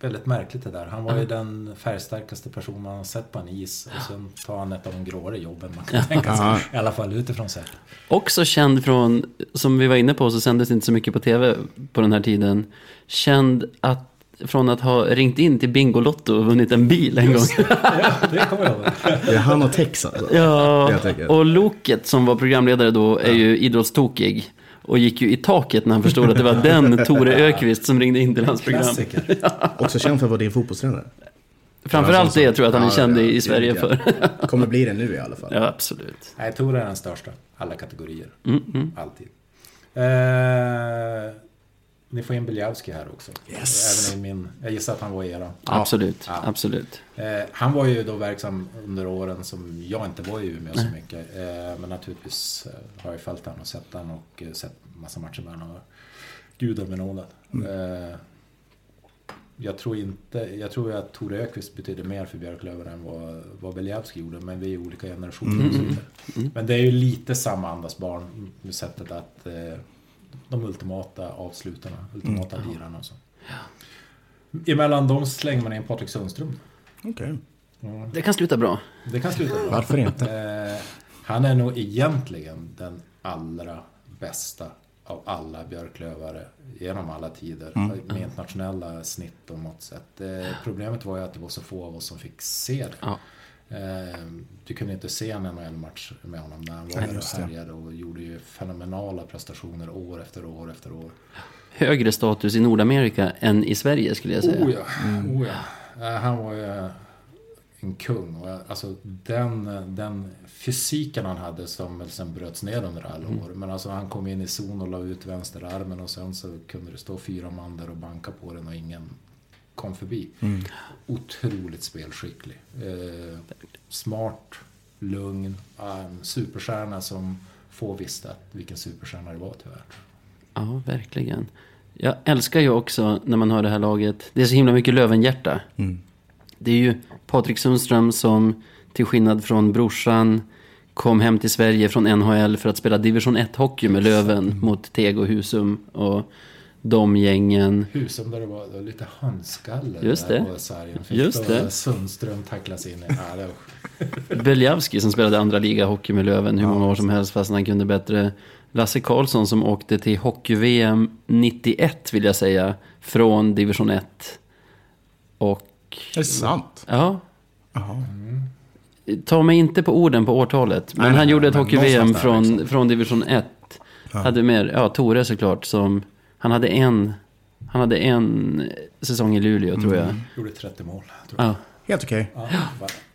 C: Väldigt märkligt det där. Han var ju den färgstarkaste person man har sett på en is. Och sen tar han ett av de gråare jobben man kan tänka sig.
B: Ja.
C: I alla fall utifrån sett.
A: Också känd från, som vi var inne på så sändes inte så mycket på tv på den här tiden. Känd att, från att ha ringt in till Bingolotto och vunnit en bil en gång.
C: Ja, det kommer jag ihåg.
B: Det är han och Tex alltså.
A: Ja, och Loket som var programledare då är ju idrottstokig. Och gick ju i taket när han förstod att det var den Tore Ökvist som ringde in till hans program.
C: Klassiker. <laughs>
B: Också känd för att vara din fotbollstränare.
A: Framförallt det tror jag att han är känd i. Sverige för. <laughs>
B: Kommer bli det nu i alla fall.
A: Ja, absolut.
C: Nej, Tore är den största. Alla kategorier.
A: Mm, mm.
C: Alltid. Eh, ni får in Biljavski här också.
B: Yes.
C: Även i min... Jag gissar att han var i era.
A: Absolut,
C: Ja.
A: absolut.
C: Eh, han var ju då verksam under åren som jag inte var i Umeå så mycket. Eh, men naturligtvis eh, har jag följt honom och sett honom och eh, sett massa matcher med honom. Gud är benådad. Eh, jag tror inte, jag tror att Tore Ökvist betyder mer för Björklöven än vad, vad Beljavski gjorde, men vi är olika generationer så vidare. Men det är ju lite samma andas barn med sättet att eh, de ultimata avslutarna, ultimata lirarna och så. Emellan dem slänger man in Patrik Sundström.
B: Okej.
A: Det kan sluta bra.
C: Det kan sluta bra.
B: Varför inte?
C: Eh, han är nog egentligen den allra bästa av alla björklövare genom alla tider. Med internationella snitt och mått sett. Eh, problemet var ju att det var så få av oss som fick se det.
A: Ja.
C: Eh, du kunde inte se en NHL-match med honom när han var där och härjade och gjorde ju fenomenala prestationer år efter år efter år.
A: Högre status i Nordamerika än i Sverige skulle jag säga.
C: Oh ja, oh ja. Eh, Han var ju en kung. Och jag- alltså den, den fysiken han hade som väl sen bröts ner under alla år. Men alltså han kom in i zon och la ut vänsterarmen och sen så kunde det stå fyra man där och banka på den och ingen kom förbi. Otroligt spelskicklig. Eh, smart, lugn, en superstjärna som få visste att vilken superstjärna det var tyvärr.
A: Ja, verkligen. Jag älskar ju också när man hör det här laget. Det är så himla mycket Lövenhjärta. Det är ju Patrik Sundström som till skillnad från brorsan kom hem till Sverige från NHL för att spela division 1-hockey med Löven mot Teg och Husum och de gängen.
C: Husum där det var, det var lite handskalle
A: Just
C: där
A: det.
C: på sargen. Fick
A: Just det.
C: Sundström tacklas in i... Ja, var, <laughs>
A: Beljavski som spelade andra liga hockey med Löven hur många år som helst fast han kunde bättre. Lasse Karlsson som åkte till hockey-VM 91 vill jag säga. Från division 1. Och
B: Är det sant?
A: ja,
B: Jaha.
A: ta mig inte på orden på årtalet. Men
B: Nej, nej,
A: han gjorde ett hockey-VM från,
B: liksom.
A: från division 1. Hade mer, ja Tore såklart som, han hade en, han hade en säsong i Luleå tror jag.
C: gjorde 30 mål. Tror jag.
A: Ja,
B: Helt okej.
C: Ja,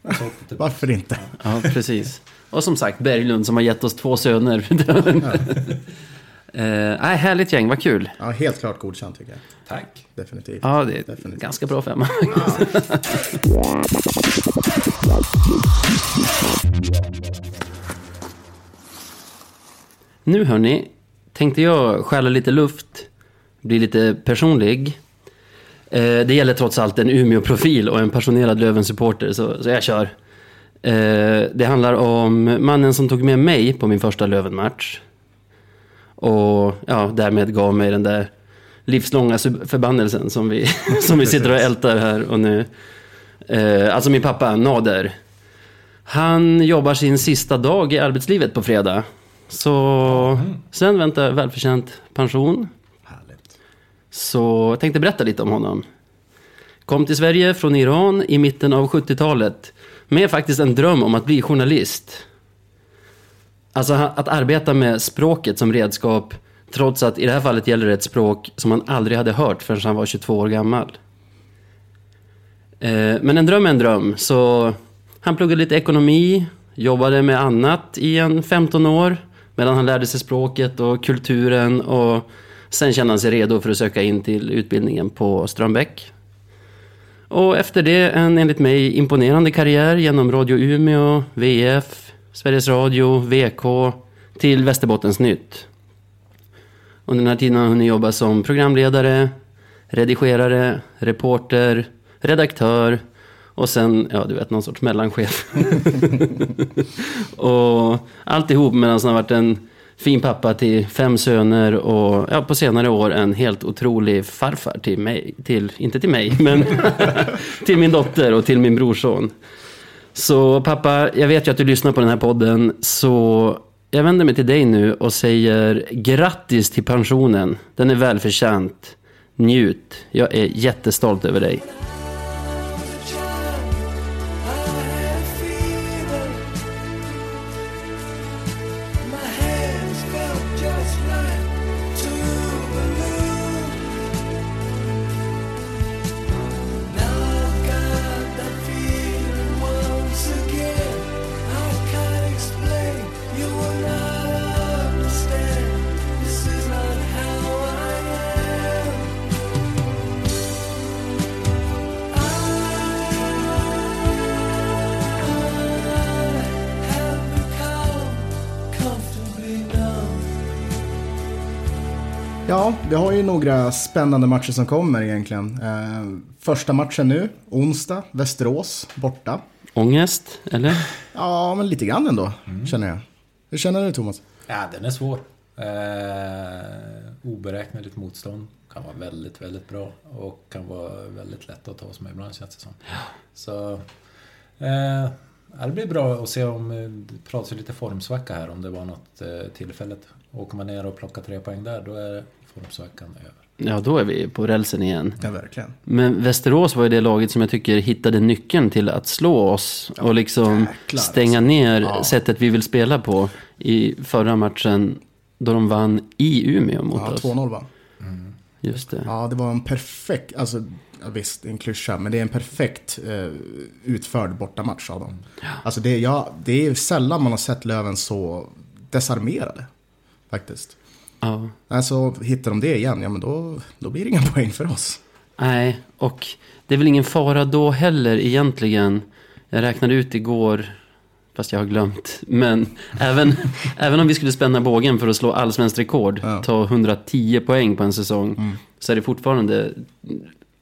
C: åkte typ-
B: Varför inte?
A: ja, precis. Och som sagt Berglund som har gett oss två söner. <laughs> Eh, nej, härligt gäng, vad kul.
B: Ja, helt klart godkänt tycker jag.
C: Tack.
B: Definitivt.
A: Ja, det är
B: Definitivt.
A: ganska bra femma. <laughs> nu hörni, tänkte jag stjäla lite luft, bli lite personlig. Eh, det gäller trots allt en Umeå-profil och en passionerad Löven-supporter, så, så jag kör. Eh, det handlar om mannen som tog med mig på min första Löven-match. Och ja, därmed gav mig den där livslånga förbannelsen som vi, <laughs> <laughs> som vi sitter och ältar här och nu. Eh, alltså min pappa, Nader. Han jobbar sin sista dag i arbetslivet på fredag. Så sen väntar välförtjänt pension. Så jag tänkte berätta lite om honom. Kom till Sverige från Iran i mitten av 70-talet med faktiskt en dröm om att bli journalist. Alltså att arbeta med språket som redskap trots att i det här fallet gäller det ett språk som han aldrig hade hört förrän han var 22 år gammal. Eh, men en dröm är en dröm, så han pluggade lite ekonomi, jobbade med annat i en 15 år medan han lärde sig språket och kulturen och sen kände han sig redo för att söka in till utbildningen på Strömbäck. Och efter det en enligt mig imponerande karriär genom Radio Umeå, VF, Sveriges Radio, VK till Västerbottens Nytt. Under den här tiden har han hunnit jobba som programledare, redigerare, reporter, redaktör och sen, ja du vet, någon sorts mellanchef. <laughs> och alltihop medan han har varit en fin pappa till fem söner och ja, på senare år en helt otrolig farfar till mig. Till, inte till mig, men <laughs> till min dotter och till min brorson. Så pappa, jag vet ju att du lyssnar på den här podden, så jag vänder mig till dig nu och säger grattis till pensionen. Den är välförtjänt. Njut. Jag är jättestolt över dig.
B: Spännande matcher som kommer egentligen. Eh, första matchen nu, onsdag, Västerås, borta.
A: Ångest, eller?
B: Ja, men lite grann ändå, känner jag. Hur känner du Thomas?
C: Ja, den är svår. Eh, oberäkneligt motstånd kan vara väldigt, väldigt bra och kan vara väldigt lätt att ta oss med ibland känns det som. Så eh, ja, det blir bra att se om, det pratas lite formsvacka här om det var något eh, tillfälligt. Åker man ner och plockar tre poäng där, då är formsvackan över.
A: Ja, då är vi på rälsen igen.
B: Ja, verkligen.
A: Men Västerås var ju det laget som jag tycker hittade nyckeln till att slå oss och liksom
B: jäklar,
A: stänga
B: alltså.
A: ner
B: Ja.
A: sättet vi vill spela på i förra matchen då de vann i Umeå mot
B: Ja,
A: oss.
B: 2-0 va?
A: Just det.
B: Ja, det var en perfekt, alltså ja, visst, en klyscha, men det är en perfekt eh, utförd bortamatch av dem. Alltså det, ja, det är sällan man har sett Löven så desarmerade, faktiskt.
A: Ja.
B: Alltså, hittar de det igen, ja men då, då blir det inga <laughs> poäng för oss.
A: Nej, och det är väl ingen fara då heller egentligen. Jag räknade ut igår, fast jag har glömt. Men <laughs> även, även om vi skulle spänna bågen för att slå allsvenskt rekord,
B: Ja.
A: ta 110 poäng på en säsong, så är det fortfarande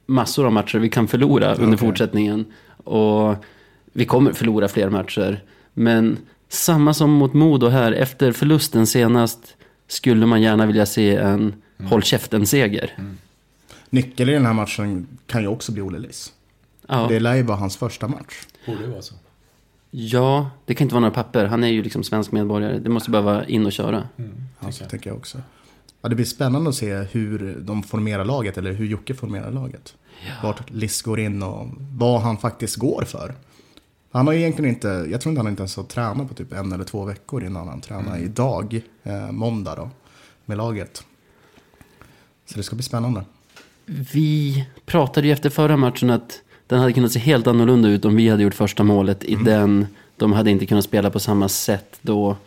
A: massor av matcher vi kan förlora under
B: Okej.
A: fortsättningen. Och vi kommer förlora fler matcher. Men samma som mot Modo här, efter förlusten senast skulle man gärna vilja se en håll käften-seger.
B: Nyckeln i den här matchen kan ju också bli Olle Liss.
A: Ja.
B: Det lär ju vara hans första match.
C: Borde ju vara så.
A: Ja, det kan inte vara några papper. Han är ju liksom svensk medborgare. Det måste bara vara in och köra.
B: Ja, så tänker jag också. Ja, det blir spännande att se hur de formerar laget, eller hur Jocke formerar laget. Vart Liss går in och vad han faktiskt går för. Han har egentligen inte, jag tror inte han inte ens har tränat på typ en eller två veckor innan han tränar idag, eh, måndag då, med laget. Så det ska bli spännande.
A: Vi pratade ju efter förra matchen att den hade kunnat se helt annorlunda ut om vi hade gjort första målet i den. De hade inte kunnat spela på samma sätt då.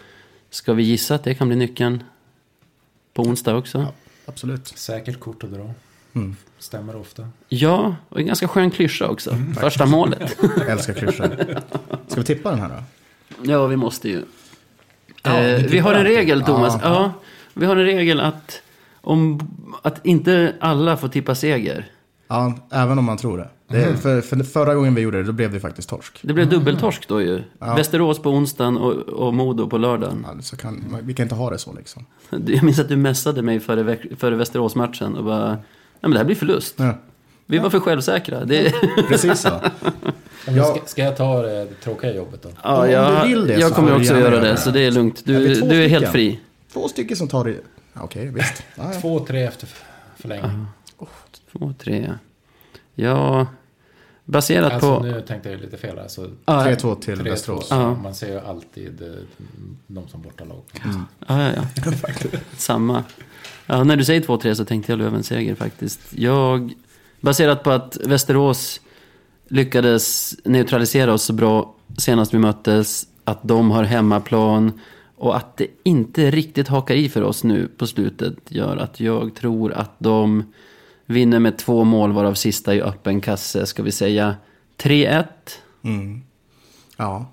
A: Ska vi gissa att det kan bli nyckeln på onsdag också? Ja,
B: Absolut.
C: Säkert kort att dra. Stämmer ofta.
A: och en ganska skön klyscha också. Första målet.
B: Jag älskar klyschor. Ska vi tippa den här då?
A: ja, vi måste ju.
B: Ja,
A: eh,
B: vi
A: har en
B: alltid.
A: regel, Thomas.
B: Ja.
A: Ja, vi har en regel att, om, att inte alla får tippa seger.
B: Ja, även om man tror det. det är, för, för förra gången vi gjorde det, då blev det faktiskt torsk.
A: Det blev dubbeltorsk då ju.
B: Ja.
A: Västerås på onsdagen och, och Modo på lördagen.
B: Ja, så kan, vi kan inte ha det så liksom.
A: Jag minns att du messade mig före, före Västerås-matchen och bara, men det här blir förlust.
B: Ja,
A: Vi var för självsäkra. Det, <laughs>
B: precis så.
C: Men
B: Ja.
C: ska, ska jag ta det tråkiga jobbet då?
A: ja,
B: Om du
A: jag,
B: vill det
A: jag
B: så
A: kommer också göra det, så det är lugnt.
B: Är
A: Du,
B: två
A: du är helt fri.
B: Två stycken som tar det. Okej, visst. Ja, ja.
C: Två, tre efter förlängning.
A: Två, tre. Ja, baserat
C: Alltså
A: på...
C: nu tänkte jag lite fel. Alltså,
A: Ja,
B: 3-2 till
C: 3-2.
B: Västerås.
A: Ja.
C: Man ser ju alltid eh, de som bortalag.
A: Ja, ja, ja. <laughs> Samma. Ja, när du säger 2-3 så tänkte jag Lövens seger faktiskt. Jag, baserat på att Västerås lyckades neutralisera oss så bra senast vi möttes, att de har hemmaplan och att det inte riktigt hakar i för oss nu på slutet gör att jag tror att de vinner med två mål varav sista i öppen kasse, ska vi säga 3-1.
B: Mm. Ja.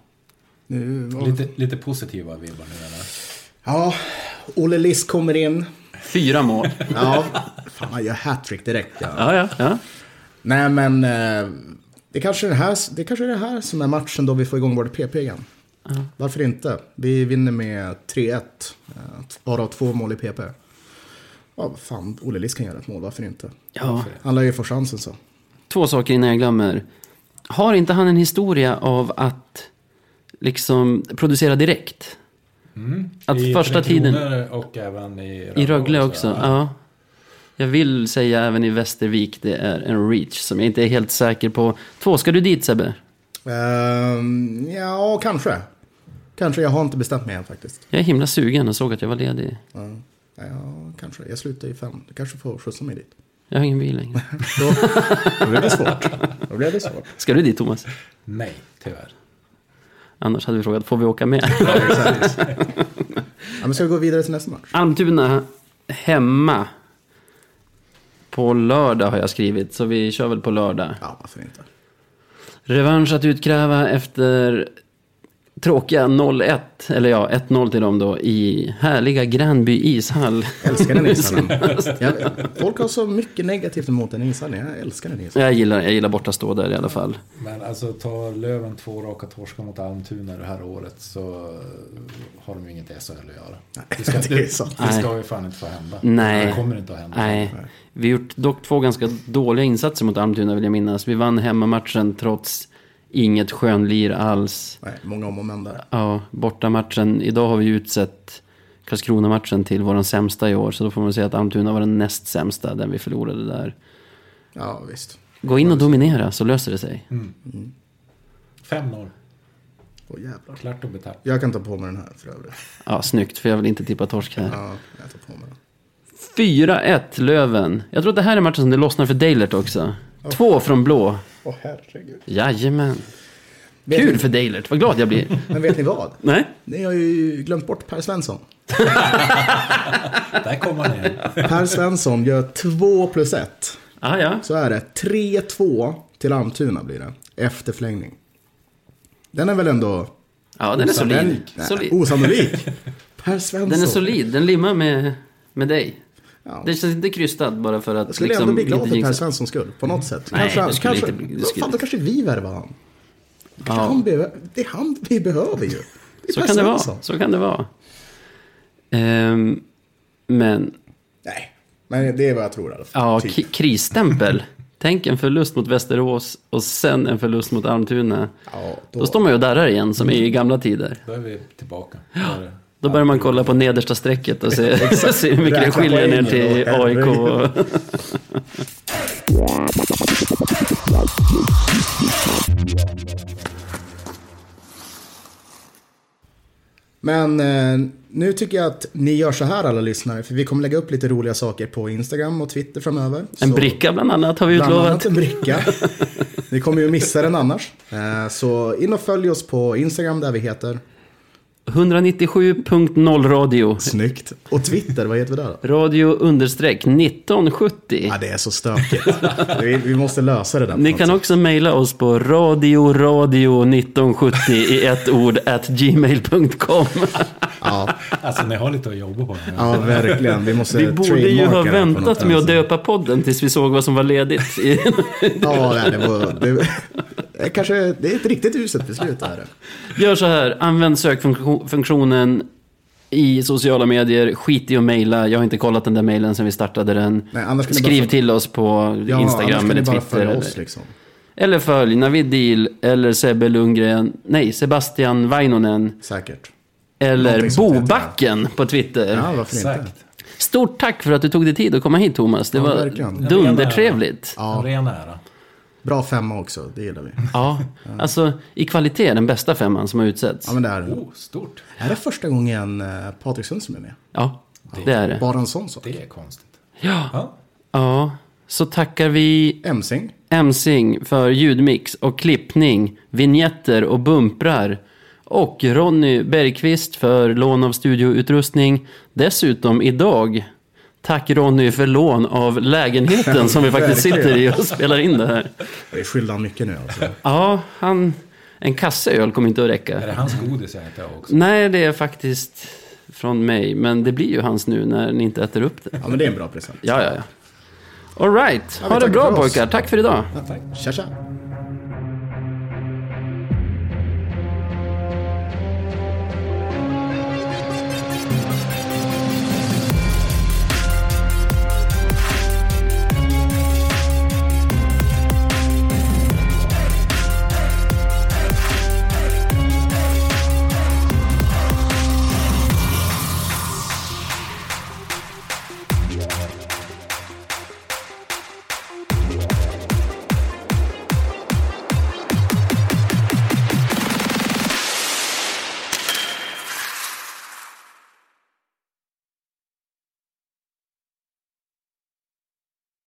B: Nu,
C: Lite, lite positiva vibbar nu eller?
B: ja, Olle Liss kommer in.
A: Fyra mål.
B: Ja, fan han gör hattrick direkt. Ja.
A: Ja, ja, ja.
B: Nej, men eh, det kanske är det, här, det kanske är det här som är matchen då vi får igång vårt PP igen. Varför inte? Vi vinner med 3-1, eh, varav två mål i PP. Ja, fan, Olle Liss kan göra ett mål, varför inte?
A: ja.
B: Han lär ju få chansen så.
A: Två saker innan jag glömmer. Har inte han en historia av att liksom producera direkt? Att
C: I
A: första tiden-
C: och även i Rögle,
A: I Rögle också? Ja. Jag vill säga även i Västervik det är en reach som jag inte är helt säker på. Två, ska du dit Sebbe?
B: Ehm, ja, kanske. Kanske, jag har inte bestämt mig än faktiskt.
A: Jag är himla sugen och såg att jag var ledig.
B: Ja, ja, kanske. Jag slutar i fem. Du kanske får skjutsa mig dit.
A: Jag har ingen bil längre. <laughs>
B: Då, då blir det svårt. Då blir det svårt.
A: Ska du dit Thomas?
C: Nej, tyvärr.
A: Annars hade vi frågat, får vi åka med?
B: Ja, exakt. <laughs> Ja, men ska vi gå vidare till nästa match?
A: Almtuna hemma. På lördag har jag skrivit, så vi kör väl på lördag.
B: Ja, varför inte?
A: Revansch att utkräva efter tråkiga 0-1, eller ja, 1-0 till dem då, i härliga Gränby ishall.
B: Älskar den ishallen. <laughs> Jag, folk har så mycket negativt emot den ishallen. Jag älskar den ishallen.
A: Jag gillar, jag gillar borta stå där i alla fall.
C: Men alltså tar Löven två raka torskar mot Almtuna det här året så har de ju inget i SHL att göra. Det ska, <laughs>
B: det
C: det ska ju fan inte få hända.
A: Nej.
C: Det kommer inte att hända.
A: Nej, vi har gjort dock två ganska dåliga insatser mot Almtuna vill jag minnas. Vi vann hemmamatchen trots inget skönlir alls.
B: Nej, många om och men där.
A: Ja, bortamatchen. Idag har vi utsett Karlskrona-matchen till vår sämsta i år. Så då får man säga att Almtuna var den näst sämsta, den vi förlorade där.
B: Ja, visst.
A: Gå in och dominera så löser det sig.
C: 5-0.
B: Åh jävlar.
C: Klart och betalt.
B: Jag kan ta på mig den här för övrigt.
A: Ja, snyggt, för jag vill inte tippa torsk här.
B: Ja, jag tar på mig den.
A: 4-1 Löven. Jag tror att det här är matchen som det lossnar för Deilert också. Två från blå.
B: Åh herregud.
A: Jajamän.
B: Vet
A: Kul
B: ni-
A: för Deilert, vad glad jag blir. <laughs>
B: Men vet ni vad?
A: Nej?
B: Ni har ju glömt bort Per Svensson. <laughs>
C: Där kommer han igen.
B: Per Svensson gör 2 plus 1.
A: Ah, ja.
B: Så är det 3-2 till Almtuna blir det. Efter förlängning. Den är väl ändå...
A: Ja, den är solid.
B: Nej,
A: solid.
B: Osannolik. <laughs> Per Svensson.
A: Den är solid, den limmar med, med dig.
B: Ja.
A: Det känns inte krystad bara för att
B: Jag skulle
A: liksom,
B: ändå bli glad för Per. Svenssons skull. På något sätt.
A: Nej,
B: kanske,
A: det skulle
B: kanske,
A: inte bli- det skulle-
B: Fan, då kanske vi värvar han. Kanske
A: Ja.
B: han behöver, det är han vi behöver ju. Det är
A: Så kan det vara. Så kan det vara. Ehm, men,
B: Nej, men det är vad jag tror i alla fall.
A: ja,
B: Typ.
A: krisstämpel. <laughs> Tänk en förlust mot Västerås och sen en förlust mot Almtuna.
B: Ja,
A: Då står man ju och darrar igen, som i gamla tider.
C: Då är vi tillbaka. Där-
A: Då börjar man kolla på nedersta strecket och se, <laughs> se hur mycket det skiljer ner till AIK. <laughs>
B: Men eh, nu tycker jag att ni gör så här alla lyssnare. För vi kommer lägga upp lite roliga saker på Instagram och Twitter framöver.
A: En
B: Så-
A: bricka bland annat har vi
B: Bland
A: utlovat.
B: annat en bricka. <laughs> Ni kommer ju missa den annars. Eh, Så in och följ oss på Instagram där vi heter
A: 197.0 radio.
B: Snyggt. Och Twitter, vad heter vi där då?
A: Radio understreck 1970.
B: Ja, det är så stökigt. vi, vi måste lösa det där.
A: Ni kan
B: sätt.
A: också mejla oss på radioradio1970 i ett ord at gmail.com.
B: Ja,
C: Alltså ni har lite att jobba på. nu.
B: ja, verkligen. Vi måste
A: Vi borde ju ha väntat med att döpa podden tills vi såg vad som var ledigt. i-
B: Ja, det var... Det, kanske, det är ett riktigt uselt beslut det här. <laughs>
A: Gör så här, använd sökfunktionen i sociala medier. Skit i att mejla. Jag har inte kollat den där mejlen sedan vi startade den.
B: Nej,
A: Skriv
B: bara-
A: till oss på
B: Ja,
A: Instagram eller Twitter.
B: följa
A: Eller,
B: oss liksom.
A: eller följ Navid Deal eller Sebbe Lundgren. Nej, Sebastian Vainonen.
B: Säkert.
A: Eller. Bobacken på Twitter.
B: Ja, varför inte?
C: Exakt.
A: Stort tack för att du tog dig tid att komma hit Thomas. Det
B: Ja,
A: var dundertrevligt.
B: Ja,
C: ren ära.
B: Bra femma också, det gillar vi.
A: Ja, alltså i kvalitet den bästa femman som har utsetts.
B: Ja, men det är det.
C: Oh, stort.
B: Är det första gången eh, Patrik Sundström är med?
A: Ja, det är det.
B: Bara en sån sak.
C: Det är konstigt.
A: Ja,
C: Ja.
A: ja. Så tackar vi
B: Emsing.
A: Emsing för ljudmix och klippning, vignetter och bumprar. Och Ronny Bergqvist för lån av studioutrustning. Dessutom idag, tack Ronny för lån av lägenheten som vi faktiskt sitter i och spelar in det här.
B: Vi är honom mycket nu alltså.
A: Ja, han... En kasse öl kommer inte att
C: Är
A: räcka.
C: det hans godis jag äter också?
A: Nej, det är faktiskt från mig. Men det blir ju hans nu när ni inte äter upp det.
B: Ja, men det är en bra present.
A: Ja, ja, ja. All right.
B: Ja,
A: Ha det
B: tackar
A: bra pojkar. Tack för idag.
B: Tja, tja.